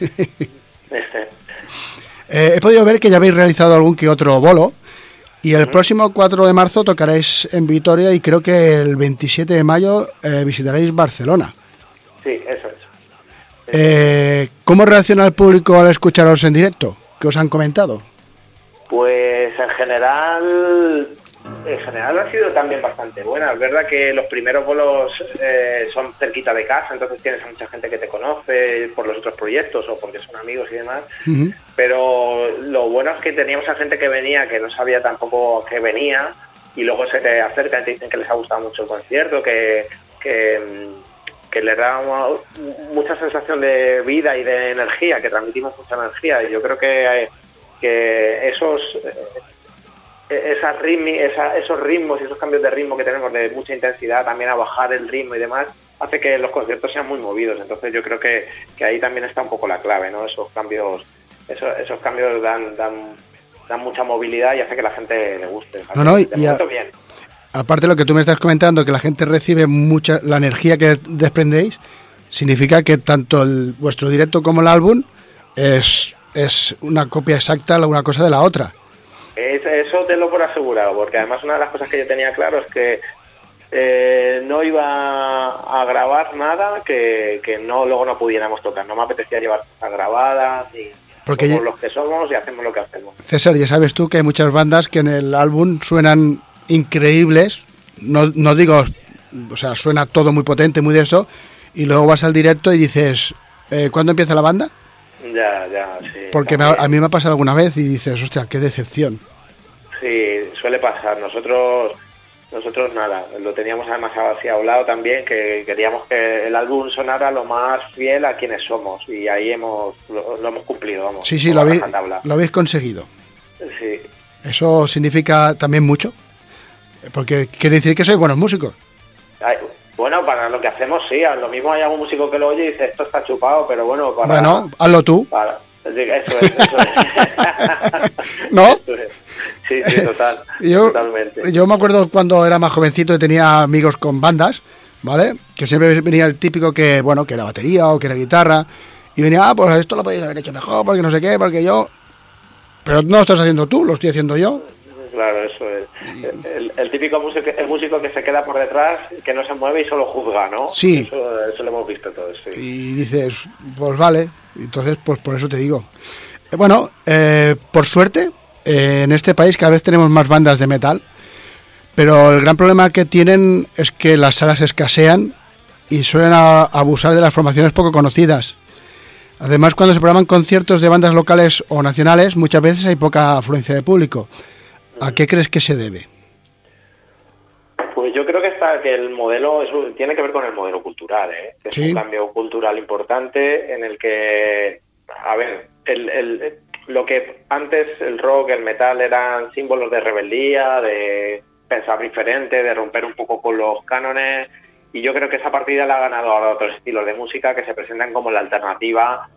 [SPEAKER 13] Este,
[SPEAKER 10] Eh, he podido ver que ya habéis realizado algún que otro bolo y el próximo 4 de marzo tocaréis en Vitoria y creo que el 27 de mayo eh, visitaréis Barcelona.
[SPEAKER 13] sí, eso es.
[SPEAKER 10] Eh, ¿Cómo reacciona el público al escucharos en directo? ¿Qué os han comentado?
[SPEAKER 13] Pues en general, en general ha sido también bastante buena. Es verdad que los primeros bolos eh, son cerquita de casa, entonces tienes a mucha gente que te conoce por los otros proyectos o porque son amigos y demás. Pero lo bueno es que teníamos a gente que venía que no sabía tampoco que venía y luego se te acercan y te dicen que les ha gustado mucho el concierto, que, que, mm, que les da mu- mucha sensación de vida y de energía, que transmitimos mucha energía. Y yo creo que, que esos eh, esas ritmi- esa- esos ritmos y esos cambios de ritmo que tenemos de mucha intensidad, también a bajar el ritmo y demás, hace que los conciertos sean muy movidos. Entonces yo creo que, que ahí también está un poco la clave, ¿no? Esos cambios, esos, esos cambios dan, dan, dan mucha movilidad y hace que la gente le guste.
[SPEAKER 10] No, no, y a-
[SPEAKER 13] momento bien.
[SPEAKER 10] Aparte de lo que tú me estás comentando, que la gente recibe mucha la energía que desprendéis, significa que tanto el, vuestro directo como el álbum es, es una copia exacta una cosa de la otra.
[SPEAKER 13] Es- eso te lo por asegurado, porque además una de las cosas que yo tenía claro es que eh, no iba a grabar nada que, que no luego no pudiéramos tocar. No me apetecía llevar cosas grabadas y
[SPEAKER 10] Porque
[SPEAKER 13] somos
[SPEAKER 10] ya-
[SPEAKER 13] los que somos y hacemos lo que hacemos.
[SPEAKER 10] César, ya sabes tú que hay muchas bandas que en el álbum suenan increíbles, no, no digo, o sea, suena todo muy potente, muy de eso, y luego vas al directo y dices, eh, ¿cuándo empieza la banda?
[SPEAKER 13] Ya, ya, sí.
[SPEAKER 10] Porque me a mí me ha pasado alguna vez y dices, hostia, qué decepción.
[SPEAKER 13] Sí, suele pasar. Nosotros, nosotros nada, lo teníamos además así hablado también, que queríamos que el álbum sonara lo más fiel a quienes somos y ahí hemos lo, lo hemos cumplido, vamos.
[SPEAKER 10] Sí, sí, lo habéis, lo habéis conseguido.
[SPEAKER 13] Sí,
[SPEAKER 10] Eso significa también mucho, porque quiere decir que sois buenos músicos.
[SPEAKER 13] Ay, bueno, para lo que hacemos sí, a lo mismo hay algún músico que lo oye y dice esto está chupado, pero bueno, para...
[SPEAKER 10] Bueno, hazlo tú.
[SPEAKER 13] para- eso es, eso es.
[SPEAKER 10] ¿No?
[SPEAKER 13] Sí, sí, total,
[SPEAKER 10] Yo,
[SPEAKER 13] totalmente.
[SPEAKER 10] yo me acuerdo cuando era más jovencito y tenía amigos con bandas, ¿vale? Que siempre venía el típico que, bueno, que era batería o que era guitarra. Y venía, ah, pues esto lo podéis haber hecho mejor, porque no sé qué, porque yo... Pero no lo estás haciendo tú, lo estoy haciendo yo.
[SPEAKER 13] Claro, eso es. El, el típico músico, el músico que se queda por detrás, que no se mueve y solo juzga, ¿no?
[SPEAKER 10] Sí.
[SPEAKER 13] Eso, eso lo hemos visto todos, sí.
[SPEAKER 10] Y dices, pues vale. Entonces, pues por eso te digo. Eh, Bueno, eh, por suerte, eh, en este país cada vez tenemos más bandas de metal, pero el gran problema que tienen es que las salas escasean y suelen a- abusar de las formaciones poco conocidas. Además, cuando se programan conciertos de bandas locales o nacionales, muchas veces hay poca afluencia de público. ¿A qué crees que se debe?
[SPEAKER 13] Pues yo creo que está que el modelo es un- tiene que ver con el modelo cultural, ¿eh? Que es
[SPEAKER 10] Sí.
[SPEAKER 13] un cambio cultural importante en el que, a ver, el, el- lo que antes el rock, el metal eran símbolos de rebeldía, de pensar diferente, de romper un poco con los cánones, y yo creo que esa partida la ha ganado ahora otros estilos de música que se presentan como la alternativa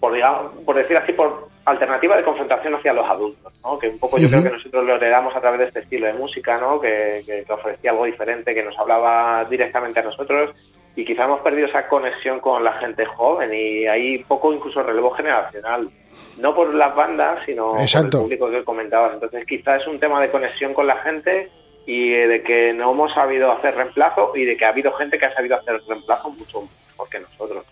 [SPEAKER 13] por, digamos, por decir así, por alternativa de confrontación hacia los adultos, ¿no? Que un poco yo creo que nosotros lo heredamos a través de este estilo de música, ¿no? Que, que- que ofrecía algo diferente, que nos hablaba directamente a nosotros y quizá hemos perdido esa conexión con la gente joven y hay poco incluso relevo generacional. No por las bandas, sino
[SPEAKER 10] Exacto.
[SPEAKER 13] por el público que comentabas. Entonces quizá es un tema de conexión con la gente y eh, de que no hemos sabido hacer reemplazo y de que ha habido gente que ha sabido hacer reemplazo mucho mejor que nosotros.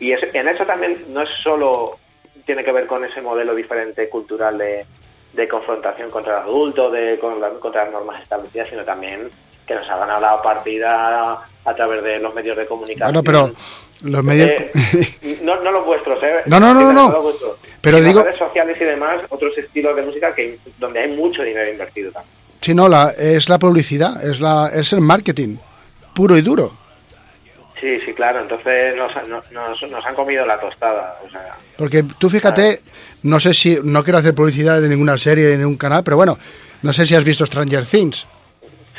[SPEAKER 13] Y es- en eso también no es solo tiene que ver con ese modelo diferente cultural de, de confrontación contra el adulto, de, con contra las normas establecidas, sino también que nos ha ganado la partida a través de los medios de comunicación.
[SPEAKER 10] Bueno, pero los medios...
[SPEAKER 13] Eh, no, no los vuestros, ¿eh?
[SPEAKER 10] No, no, no, no. Pero digo-
[SPEAKER 13] redes sociales y demás, otros estilos de música que donde hay mucho dinero invertido también.
[SPEAKER 10] Sí, no, la, es la publicidad, es, la, es el marketing, puro y duro.
[SPEAKER 13] Sí, sí, claro. Entonces nos, nos, nos- nos han comido la tostada. O sea,
[SPEAKER 10] Porque tú fíjate, no sé si, no quiero hacer publicidad de ninguna serie, de ningún canal, pero bueno, no sé si has visto Stranger Things.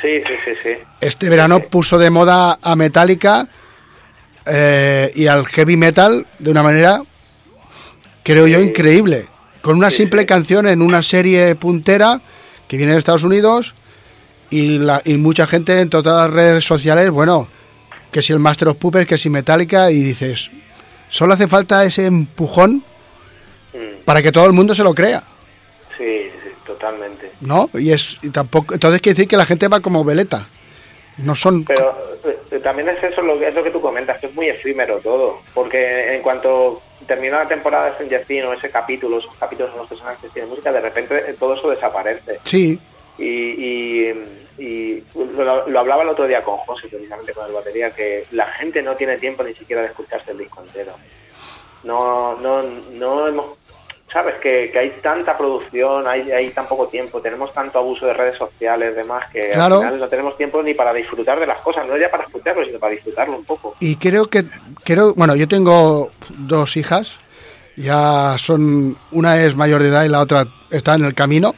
[SPEAKER 13] sí, sí, sí, sí.
[SPEAKER 10] Este verano puso de moda a Metallica eh, y al heavy metal de una manera, creo yo, increíble. Con una simple canción en una serie puntera que viene de Estados Unidos y, la, y mucha gente en todas las redes sociales, bueno, que si el Master of Puppets, que si Metallica, y dices, solo hace falta ese empujón para que todo el mundo se lo crea.
[SPEAKER 13] Sí, sí, totalmente.
[SPEAKER 10] ¿no? Y es y tampoco entonces quiere decir que la gente va como veleta. No son
[SPEAKER 13] Pero eh, también es eso lo que, es lo que tú comentas, que es muy efímero todo. Porque en cuanto termina la temporada de Stranger Things o ese capítulo, esos capítulos en los que tienen música, de repente todo eso desaparece.
[SPEAKER 10] sí,
[SPEAKER 13] Y, y, y lo, lo hablaba el otro día con José, precisamente con el batería, que la gente no tiene tiempo ni siquiera de escucharse el disco entero. No, no, no hemos. Sabes que, que hay tanta producción, hay, hay tan poco tiempo, tenemos tanto abuso de redes sociales, demás, que
[SPEAKER 10] Claro.
[SPEAKER 13] al final no tenemos tiempo ni para disfrutar de las cosas, no ya para escucharlo, sino para disfrutarlo un poco.
[SPEAKER 10] y creo que creo, bueno, yo tengo dos hijas, ya son una es mayor de edad y la otra está en el camino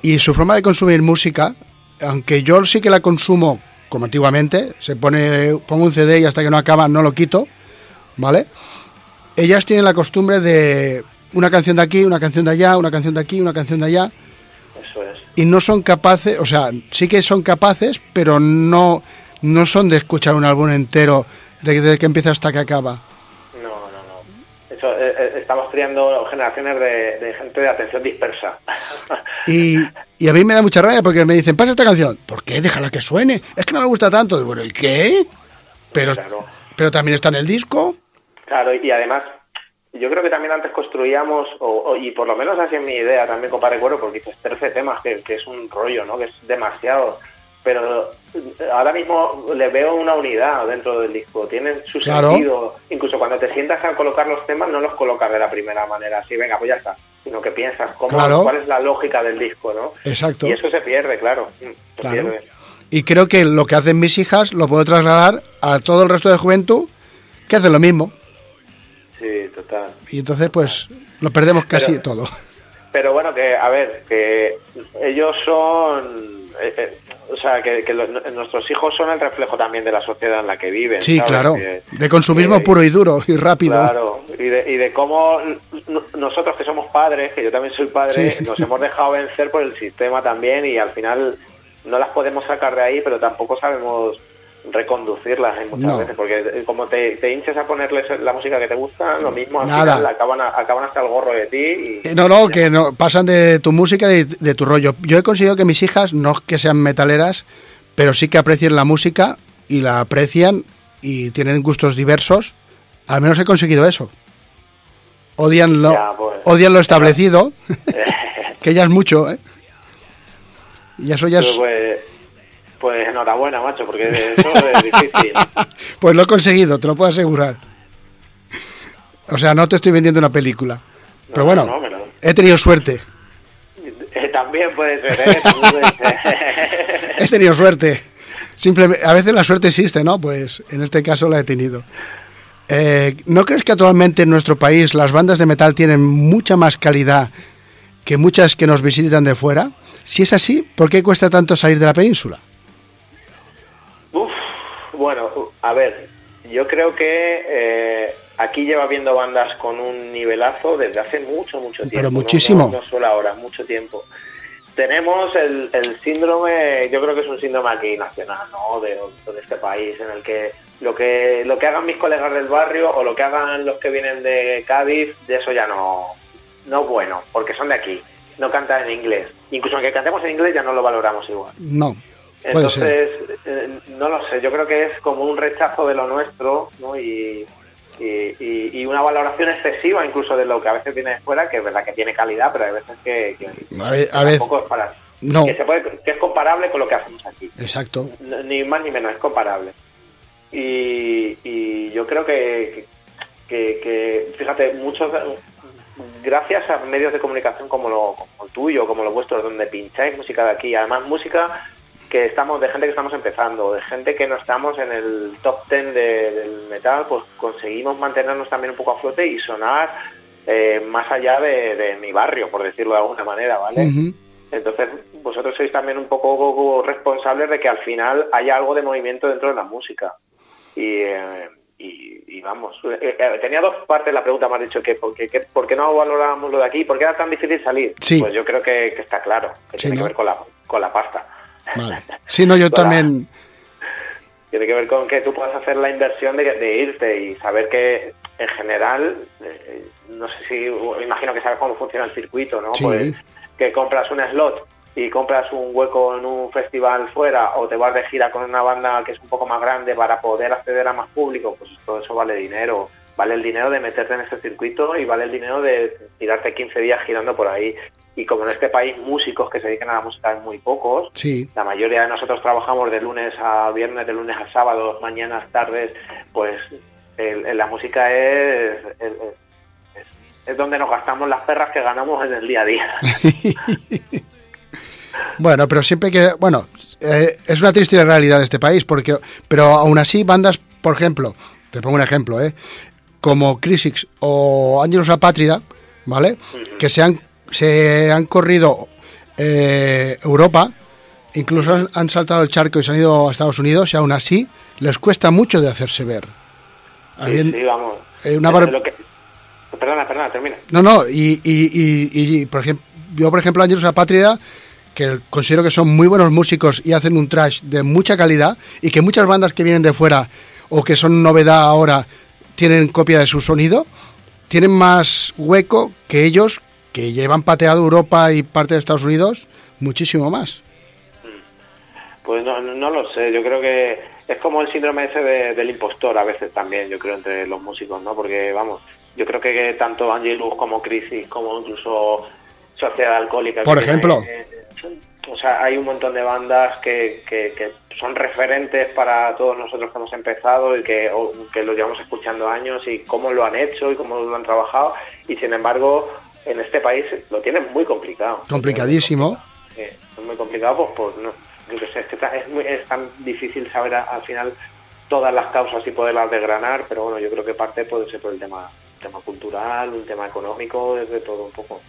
[SPEAKER 10] y su forma de consumir música, aunque yo sí que la consumo como antiguamente, se pone pongo un CD y hasta que no acaba no lo quito, ¿vale? Ellas tienen la costumbre de una canción de aquí, una canción de allá, una canción de aquí, una canción de allá.
[SPEAKER 13] Eso es.
[SPEAKER 10] y no son capaces, o sea, sí que son capaces, pero no, no son de escuchar un álbum entero desde que empieza hasta que acaba.
[SPEAKER 13] No, no, no. Eso, eh, eh, estamos criando generaciones de, de gente de atención dispersa.
[SPEAKER 10] Y, y a mí me da mucha rabia porque me dicen, pasa esta canción. ¿Por qué? Déjala que suene. Es que no me gusta tanto. Bueno, ¿y qué? Pero, pero también está en el disco.
[SPEAKER 13] Claro, y además, yo creo que también antes construíamos, o, o- y por lo menos así es mi idea también, compadre Cuero, porque dices 13 temas, que, que es un rollo, ¿no? Que es demasiado. Pero eh, ahora mismo le veo una unidad dentro del disco, tienen su
[SPEAKER 10] Claro.
[SPEAKER 13] sentido. Incluso cuando te sientas a colocar los temas, no los colocas de la primera manera, así, venga, pues ya está. Sino que piensas cómo,
[SPEAKER 10] Claro.
[SPEAKER 13] cuál es la lógica del disco, ¿no?
[SPEAKER 10] Exacto.
[SPEAKER 13] Y eso se pierde, claro. Se
[SPEAKER 10] Claro.
[SPEAKER 13] pierde.
[SPEAKER 10] Y creo que lo que hacen mis hijas lo puedo trasladar a todo el resto de juventud que hacen lo mismo.
[SPEAKER 13] Sí, total.
[SPEAKER 10] Y entonces, pues, lo perdemos casi
[SPEAKER 13] Pero-
[SPEAKER 10] todo.
[SPEAKER 13] Pero bueno, que a ver, que ellos son. eh, eh, o sea, que, que los- nuestros hijos son el reflejo también de la sociedad en la que viven.
[SPEAKER 10] Sí,
[SPEAKER 13] ¿sabes?
[SPEAKER 10] claro.
[SPEAKER 13] Que-
[SPEAKER 10] De consumismo
[SPEAKER 13] que-
[SPEAKER 10] puro y duro y rápido.
[SPEAKER 13] Claro, y de, y de cómo nosotros que somos padres, que yo también soy padre,
[SPEAKER 10] Sí.
[SPEAKER 13] nos hemos dejado vencer por el sistema también y al final no las podemos sacar de ahí, pero tampoco sabemos reconducirlas en muchas
[SPEAKER 10] No.
[SPEAKER 13] veces, porque eh, como te, te hinches a ponerles la música que te gusta, lo mismo al
[SPEAKER 10] Nada.
[SPEAKER 13] final acaban, acaban hasta el gorro de ti y
[SPEAKER 10] Eh, No, no, que no pasan de tu música y de, de tu rollo. Yo he conseguido que mis hijas no es que sean metaleras, pero sí que aprecien la música y la aprecian y tienen gustos diversos. Al menos he conseguido eso. Odian lo,
[SPEAKER 13] Ya, pues.
[SPEAKER 10] odian lo establecido, que ya es mucho, ¿eh? Y eso ya es...
[SPEAKER 13] Pues, pues enhorabuena, macho, porque eso es difícil.
[SPEAKER 10] Pues lo he conseguido, te lo puedo asegurar. O sea, no te estoy vendiendo una película. Pero bueno,
[SPEAKER 13] no, me lo-
[SPEAKER 10] he tenido suerte.
[SPEAKER 13] Eh, También puede ser, ¿eh? También puede ser.
[SPEAKER 10] He tenido suerte. Simplemente, a veces la suerte existe, ¿no? Pues en este caso la he tenido. Eh, ¿No crees que actualmente en nuestro país las bandas de metal tienen mucha más calidad que muchas que nos visitan de fuera? Si es así, ¿por qué cuesta tanto salir de la península?
[SPEAKER 13] Bueno, a ver, yo creo que eh, aquí lleva viendo bandas con un nivelazo desde hace mucho, mucho tiempo.
[SPEAKER 10] Pero muchísimo.
[SPEAKER 13] No, no solo ahora, mucho tiempo. Tenemos el, el síndrome, yo creo que es un síndrome aquí nacional, ¿no? De, de este país, en el que lo que lo que hagan mis colegas del barrio o lo que hagan los que vienen de Cádiz, de eso ya no, no es bueno, porque son de aquí, no cantan en inglés. Incluso aunque cantemos en inglés ya no lo valoramos igual.
[SPEAKER 10] No.
[SPEAKER 13] Entonces, eh, no lo sé, yo creo que es como un rechazo de lo nuestro ¿no? y, y, y- y una valoración excesiva incluso de lo que a veces viene de fuera, que es verdad que tiene calidad, pero hay veces que, que-
[SPEAKER 10] A ve-
[SPEAKER 13] que
[SPEAKER 10] a veces-
[SPEAKER 13] tampoco es para...
[SPEAKER 10] No.
[SPEAKER 13] Que, se puede, que es comparable con lo que hacemos aquí.
[SPEAKER 10] Exacto.
[SPEAKER 13] Ni más ni menos, es comparable. Y, y yo creo que, que, que, fíjate, muchos, gracias a medios de comunicación como, lo, como el tuyo, como los vuestros, donde pincháis música de aquí, además música que estamos, de gente que estamos empezando, de gente que no estamos en el top ten de- del metal, pues conseguimos mantenernos también un poco a flote y sonar eh, más allá de, de mi barrio, por decirlo de alguna manera, ¿vale? Entonces, vosotros sois también un poco responsables de que al final haya algo de movimiento dentro de la música. Y, eh, y, y vamos, eh, eh, tenía dos partes la pregunta, me has dicho, que por que- por qué no valorábamos lo de aquí, por qué era tan difícil salir.
[SPEAKER 10] Sí.
[SPEAKER 13] Pues yo creo que, que está claro, que
[SPEAKER 10] Sí,
[SPEAKER 13] tiene
[SPEAKER 10] ¿no?
[SPEAKER 13] que ver con la, con la pasta.
[SPEAKER 10] Vale. Sí, no, yo
[SPEAKER 13] Hola.
[SPEAKER 10] también...
[SPEAKER 13] Tiene que ver con que tú puedas hacer la inversión de, de irte y saber que en general, eh, no sé si, imagino que sabes cómo funciona el circuito, ¿no?
[SPEAKER 10] Sí.
[SPEAKER 13] Pues que compras un slot y compras un hueco en un festival fuera o te vas de gira con una banda que es un poco más grande para poder acceder a más público, pues todo eso vale dinero. Vale el dinero de meterte en ese circuito y vale el dinero de tirarte 15 días girando por ahí. Y como en este país músicos que se dedican a la música hay muy pocos,
[SPEAKER 10] Sí.
[SPEAKER 13] la mayoría de nosotros trabajamos de lunes a viernes, de lunes a sábado, mañanas, tardes, pues el- el- la música es, es, es- es donde nos gastamos las perras que ganamos en el día a día.
[SPEAKER 10] Bueno, pero siempre que... Bueno, eh, es una triste realidad de este país, porque pero aún así bandas, por ejemplo, te pongo un ejemplo, ¿eh? como Crisix o Angelus Apátrida, ¿vale? Que se han, se han corrido eh, Europa, incluso han, han saltado el charco y se han ido a Estados Unidos y aún así les cuesta mucho de hacerse ver.
[SPEAKER 13] Sí, vamos.
[SPEAKER 10] eh, una
[SPEAKER 13] Es
[SPEAKER 10] bar-
[SPEAKER 13] lo que- Perdona, perdona, termina.
[SPEAKER 10] No, no, y, y, y- y, por ejemplo, yo por ejemplo Angelus Apátrida, que considero que son muy buenos músicos y hacen un trash de mucha calidad y que muchas bandas que vienen de fuera o que son novedad ahora tienen copia de su sonido, tienen más hueco que ellos que llevan pateado Europa y parte de Estados Unidos muchísimo más.
[SPEAKER 13] Pues no, no, lo sé, yo creo que es como el síndrome ese de- del impostor a veces también, yo creo, entre los músicos, ¿no? Porque, vamos, yo creo que tanto Angelus como Crisis, como incluso Sociedad Alcohólica...
[SPEAKER 10] Por ejemplo.
[SPEAKER 13] o sea, hay un montón de bandas que, que, que son referentes para todos nosotros que hemos empezado y que, o- que lo llevamos escuchando años y cómo lo han hecho y cómo lo han trabajado y sin embargo en este país lo tienen muy complicado.
[SPEAKER 10] Complicadísimo.
[SPEAKER 13] Sí, es muy complicado, pues, por no, yo qué sé, es, que es, muy- es tan difícil saber a- al final todas las causas y poderlas desgranar, pero bueno, yo creo que parte puede ser por el tema, tema cultural, un tema económico, desde todo un poco.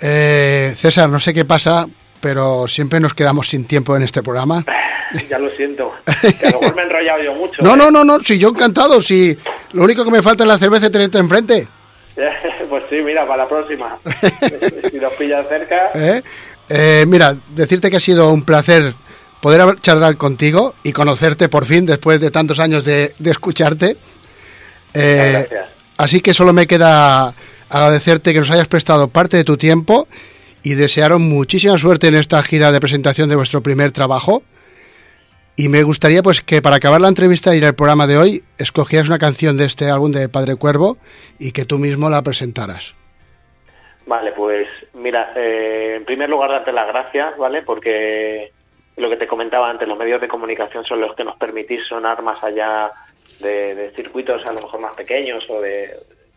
[SPEAKER 10] Eh, César, no sé qué pasa, pero siempre nos quedamos sin tiempo en este programa.
[SPEAKER 13] ya lo siento, que a lo mejor me he enrollado yo mucho.
[SPEAKER 10] No,
[SPEAKER 13] ¿eh?
[SPEAKER 10] no, no, no, si yo encantado, si lo único que me falta es la cerveza tenerte enfrente.
[SPEAKER 13] pues sí, mira, para la próxima. si nos pillas cerca,
[SPEAKER 10] ¿eh? Eh, mira, decirte que ha sido un placer poder charlar contigo y conocerte por fin después de tantos años de, de escucharte. Eh,
[SPEAKER 13] gracias.
[SPEAKER 10] así que solo me queda agradecerte que nos hayas prestado parte de tu tiempo y desearos muchísima suerte en esta gira de presentación de vuestro primer trabajo. Y me gustaría pues que para acabar la entrevista y el programa de hoy escogieras una canción de este álbum de Padre Cuervo y que tú mismo la presentaras.
[SPEAKER 13] Vale, pues mira, eh, en primer lugar darte las gracias, ¿vale? Porque lo que te comentaba antes, los medios de comunicación son los que nos permitís sonar más allá de, de circuitos a lo mejor más pequeños o de,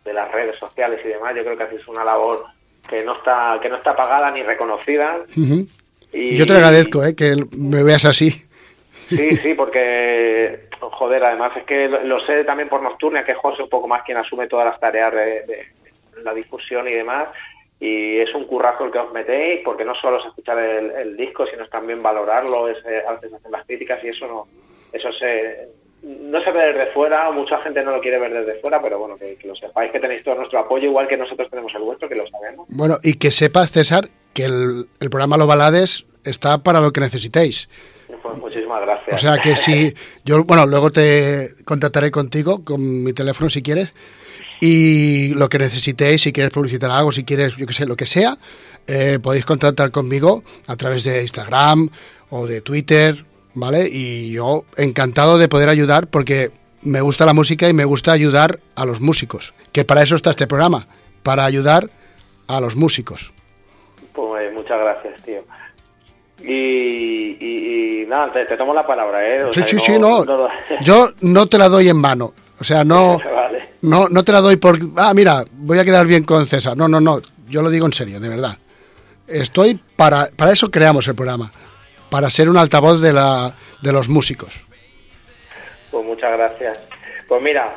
[SPEAKER 13] de las redes sociales y demás. Yo creo que hacéis una labor que no está que no está pagada ni reconocida. Y
[SPEAKER 10] Y yo te agradezco, ¿eh? que me veas así.
[SPEAKER 13] Sí, sí, porque, joder, además es que lo, sé también por Nocturnia, que es un poco más quien asume todas las tareas de, la difusión y demás. Y es un currazo el que os metéis, porque no solo es escuchar el, disco, sino también valorarlo, es, eh, hacer las críticas y eso no, eso se, no se ve desde fuera, mucha gente no lo quiere ver desde fuera, pero bueno, que, que lo sepáis que tenéis todo nuestro apoyo, igual que nosotros tenemos el vuestro, que lo sabemos.
[SPEAKER 10] Bueno, y que sepas, César, que el, el programa Los Balades está para lo que necesitéis.
[SPEAKER 13] Pues muchísimas gracias.
[SPEAKER 10] O sea que si yo, bueno, luego te contactaré contigo con mi teléfono si quieres y lo que necesitéis, si quieres publicitar algo, si quieres, yo que sé, lo que sea, eh, podéis contactar conmigo a través de Instagram o de Twitter, ¿vale? Y yo encantado de poder ayudar porque me gusta la música y me gusta ayudar a los músicos, que para eso está este programa, para ayudar a los músicos.
[SPEAKER 13] Pues muchas
[SPEAKER 12] muchas gracias, tío. Y, y- y nada, te, te tomo la palabra, ¿eh? O
[SPEAKER 10] Sí,
[SPEAKER 12] sea,
[SPEAKER 10] sí, sí, no.
[SPEAKER 12] no-
[SPEAKER 10] Yo no te la doy en mano. O sea, no,
[SPEAKER 12] Vale.
[SPEAKER 10] no, no te la doy por... Ah, mira, voy a quedar bien con César. No, no, no. Yo lo digo en serio, de verdad. Estoy para... Para eso creamos el programa. Para ser un altavoz de, la, de los músicos.
[SPEAKER 12] Pues muchas gracias. Pues mira,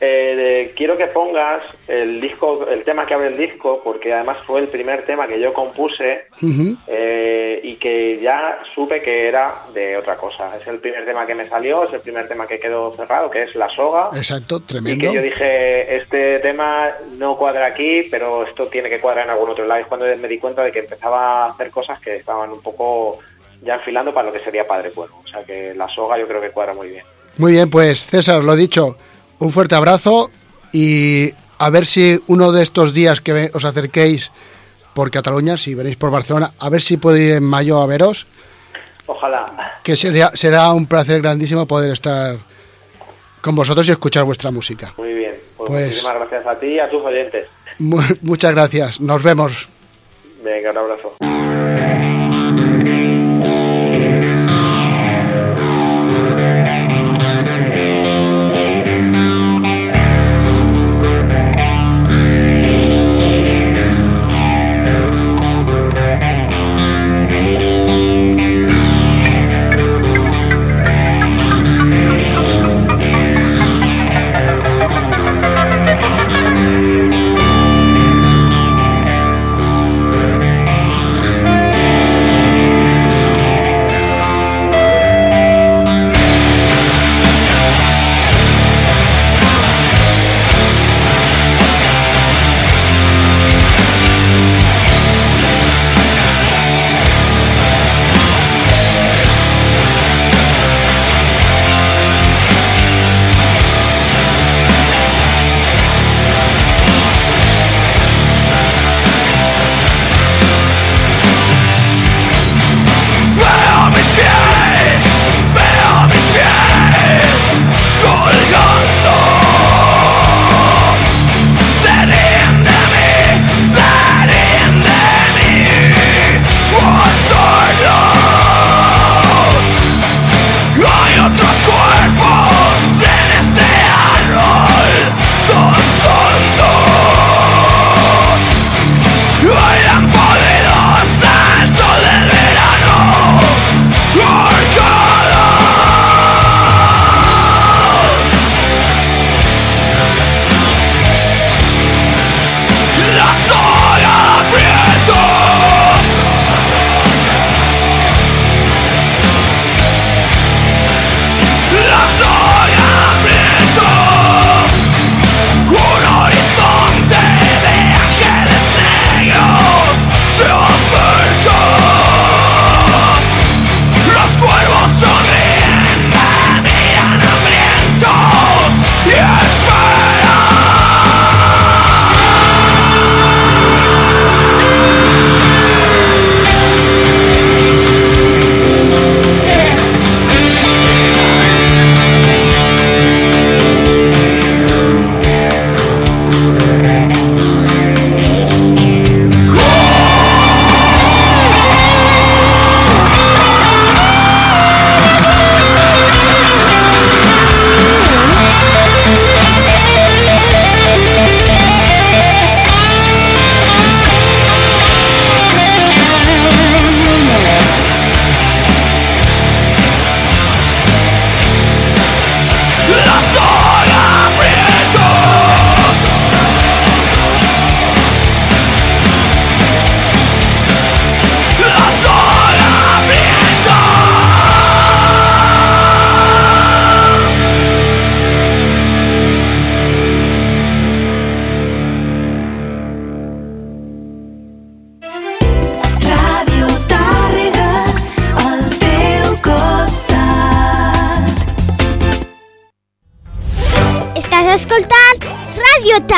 [SPEAKER 12] eh, quiero que pongas el disco, el tema que abre el disco, porque además fue el primer tema que yo compuse eh, y que ya supe que era de otra cosa. Es el primer tema que me salió, es el primer tema que quedó cerrado, que es La Soga.
[SPEAKER 10] Exacto,
[SPEAKER 12] Y
[SPEAKER 10] tremendo.
[SPEAKER 12] que yo dije, este tema no cuadra aquí, pero esto tiene que cuadrar en algún otro lado. Es cuando me di cuenta de que empezaba a hacer cosas que estaban un poco ya enfilando para lo que sería Padre Cuervo. O sea que la soga yo creo que cuadra muy bien.
[SPEAKER 10] Muy bien, pues César, lo dicho, un fuerte abrazo y a ver si uno de estos días que os acerquéis por Cataluña, si venís por Barcelona, a ver si puedo ir en mayo a veros,
[SPEAKER 12] Ojalá.
[SPEAKER 10] que sería, será un placer grandísimo poder estar con vosotros y escuchar vuestra música.
[SPEAKER 12] Muy bien. Pues,
[SPEAKER 10] Pues-
[SPEAKER 12] muchísimas gracias a ti y a tus oyentes.
[SPEAKER 10] Mu- muchas gracias, nos vemos.
[SPEAKER 12] Venga, un abrazo.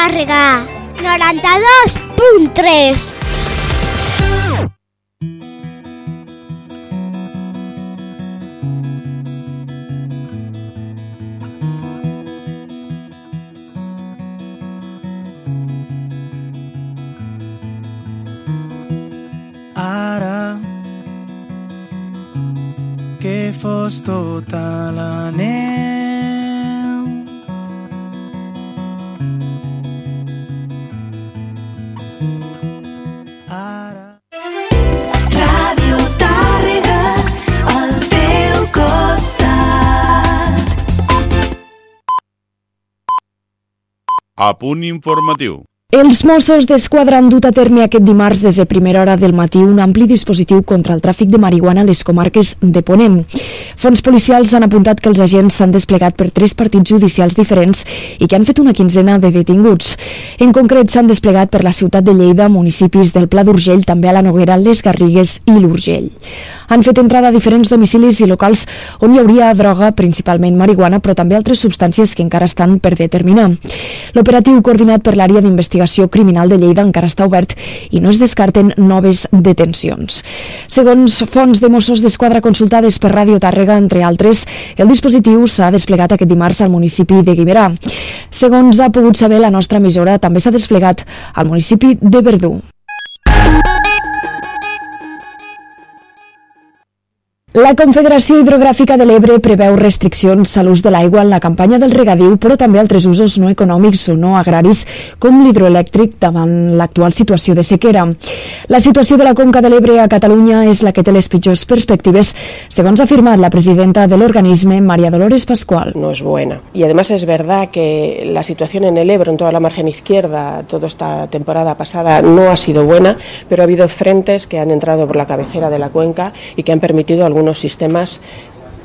[SPEAKER 14] Tàrrega
[SPEAKER 15] 92.3
[SPEAKER 16] Ara que fos tota
[SPEAKER 17] Papo Informativo.
[SPEAKER 2] Els Mossos d'Esquadra han dut a terme aquest dimarts des de primera hora del matí un ampli dispositiu contra el tràfic de marihuana a les comarques de Ponent. Fons policials han apuntat que els agents s'han desplegat per tres partits judicials diferents i que han fet una quinzena de detinguts. En concret, s'han desplegat per la ciutat de Lleida, municipis del Pla d'Urgell, també a la Noguera, les Garrigues i l'Urgell. Han fet entrada a diferents domicilis i locals on hi hauria droga, principalment marihuana, però també altres substàncies que encara estan per determinar. L'operatiu coordinat per l'àrea d'investigació criminal de Lleida encara està obert i no es descarten noves detencions. Segons fonts de Mossos d'Esquadra consultades per Ràdio Tàrrega, entre altres, el dispositiu s'ha desplegat aquest dimarts al municipi de Guimerà. Segons ha pogut saber la nostra emissora, també s'ha desplegat al municipi de Verdú. La Confederació Hidrogràfica de l'Ebre preveu restriccions a l'ús de l'aigua en la campanya del regadiu, però també altres usos no econòmics o no agraris, com l'hidroelèctric davant l'actual situació de sequera. La situació de la Conca de l'Ebre a Catalunya és la que té les pitjors perspectives, segons ha afirmat la presidenta de l'organisme, María Dolores Pascual.
[SPEAKER 18] no es buena. Y además es verdad que la situación en el Ebro, en toda la margen izquierda, toda esta temporada pasada no ha sido buena, pero ha habido frentes que han entrado por la cabecera de la cuenca y que han permitido a algunos sistemas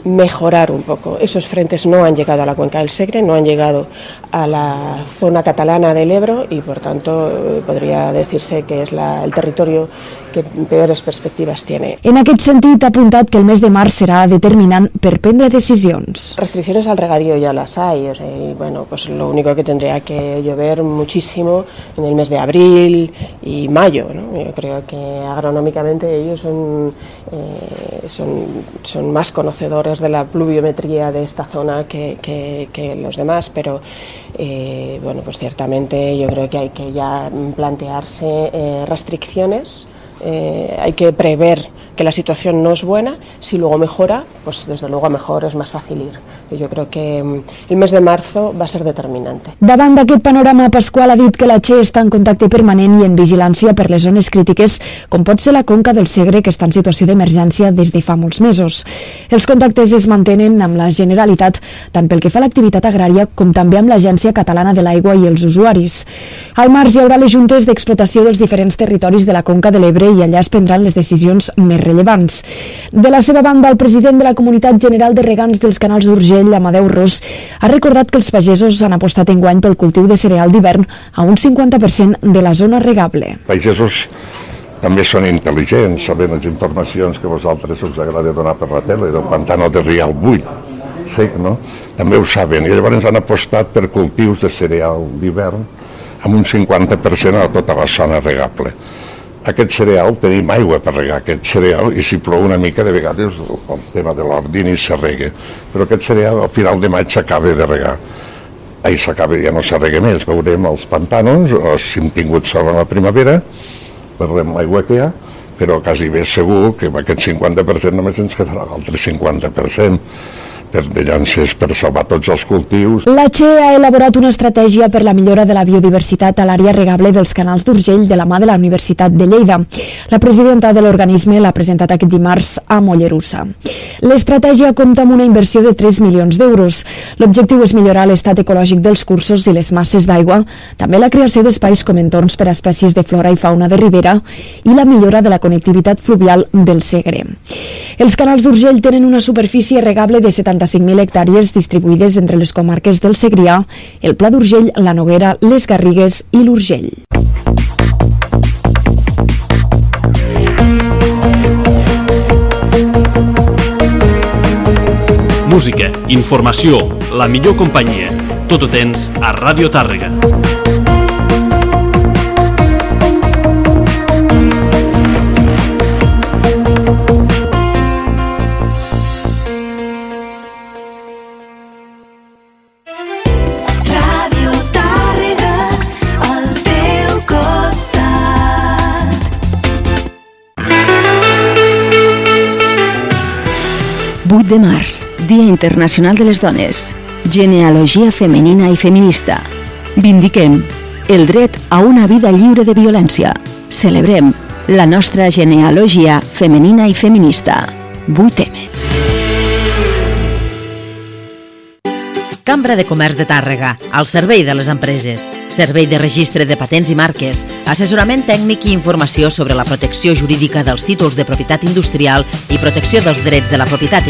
[SPEAKER 18] mejorar un poco. Esos frentes no han llegado a la cuenca del Segre, no han llegado a la zona catalana del Ebro y por tanto eh, podría decirse que es la- el territorio que peores perspectivas tiene.
[SPEAKER 2] En aquest sentit, ha apuntat que el mes de març serà determinant per prendre decisions.
[SPEAKER 18] Restricciones al regadío ya las hay, o sea, y bueno, pues lo único que tendría que llover muchísimo en el mes de abril y mayo, ¿no? Yo creo que agronómicamente ellos son, eh, son, son más conocedores de la pluviometría de esta zona que, que- que los demás, pero eh, bueno, pues ciertamente yo creo que hay que ya plantearse eh, restricciones. eh, hay que prever que la situación no es buena, si luego mejora, pues desde luego a mejor es más fácil ir. Y yo creo que mm, el mes de marzo va ser determinante.
[SPEAKER 2] Davant d'aquest panorama, Pasqual ha dit que la Che està en contacte permanent i en vigilància per les zones crítiques, com pot ser la Conca del Segre, que està en situació d'emergència des de fa molts mesos. Els contactes es mantenen amb la Generalitat, tant pel que fa a l'activitat agrària com també amb l'Agència Catalana de l'Aigua i els usuaris. Al març hi haurà les juntes d'explotació dels diferents territoris de la Conca de l'Ebre i allà es prendran les decisions més rellevants. De la seva banda, el president de la Comunitat General de Regants dels Canals d'Urgell, Amadeu Ros, ha recordat que els pagesos han apostat enguany pel cultiu de cereal d'hivern a un 50% de la zona regable.
[SPEAKER 1] pagesos també són intel·ligents, saben les informacions que vosaltres us agrada donar per la tele, del pantano de Rial 8, sec, no? També ho saben, i llavors han apostat per cultius de cereal d'hivern amb un 50% a tota la zona regable. Aquest cereal tenim aigua per regar aquest cereal i si plou una mica de vegades el, tema de l'ordini s'arrega. Però aquest cereal al final de maig s'acaba de regar. Ahir s'acaba, ja no s'arrega més, veurem els pantanos, o si hem tingut sol a la primavera, veurem l'aigua que hi ha, però quasi bé segur que amb aquest 50% només ens quedarà l'altre 50% per de llances per salvar tots els cultius.
[SPEAKER 2] La Che ha elaborat una estratègia per la millora de la biodiversitat a l'àrea regable dels canals d'Urgell de la mà de la Universitat de Lleida. La presidenta de l'organisme l'ha presentat aquest dimarts a Mollerussa. L'estratègia compta amb una inversió de 3 milions d'euros. L'objectiu és millorar l'estat ecològic dels cursos i les masses d'aigua, també la creació d'espais com entorns per a espècies de flora i fauna de ribera i la millora de la connectivitat fluvial del Segre. Els canals d'Urgell tenen una superfície regable de 75.000 hectàrees distribuïdes entre les comarques del Segrià, el Pla d'Urgell, la Noguera, les Garrigues i l'Urgell.
[SPEAKER 3] Música, informació, la millor companyia. Tot ho tens a Ràdio Tàrrega.
[SPEAKER 6] 8 de març, Dia Internacional de les Dones. Genealogia femenina i feminista. Vindiquem el dret a una vida lliure de violència. Celebrem la nostra genealogia femenina i feminista. 8M.
[SPEAKER 19] Cambra de Comerç de Tàrrega, al servei de les empreses. Servei de registre de patents i marques, assessorament tècnic i informació sobre la protecció jurídica dels títols de propietat industrial i protecció dels drets de la propietat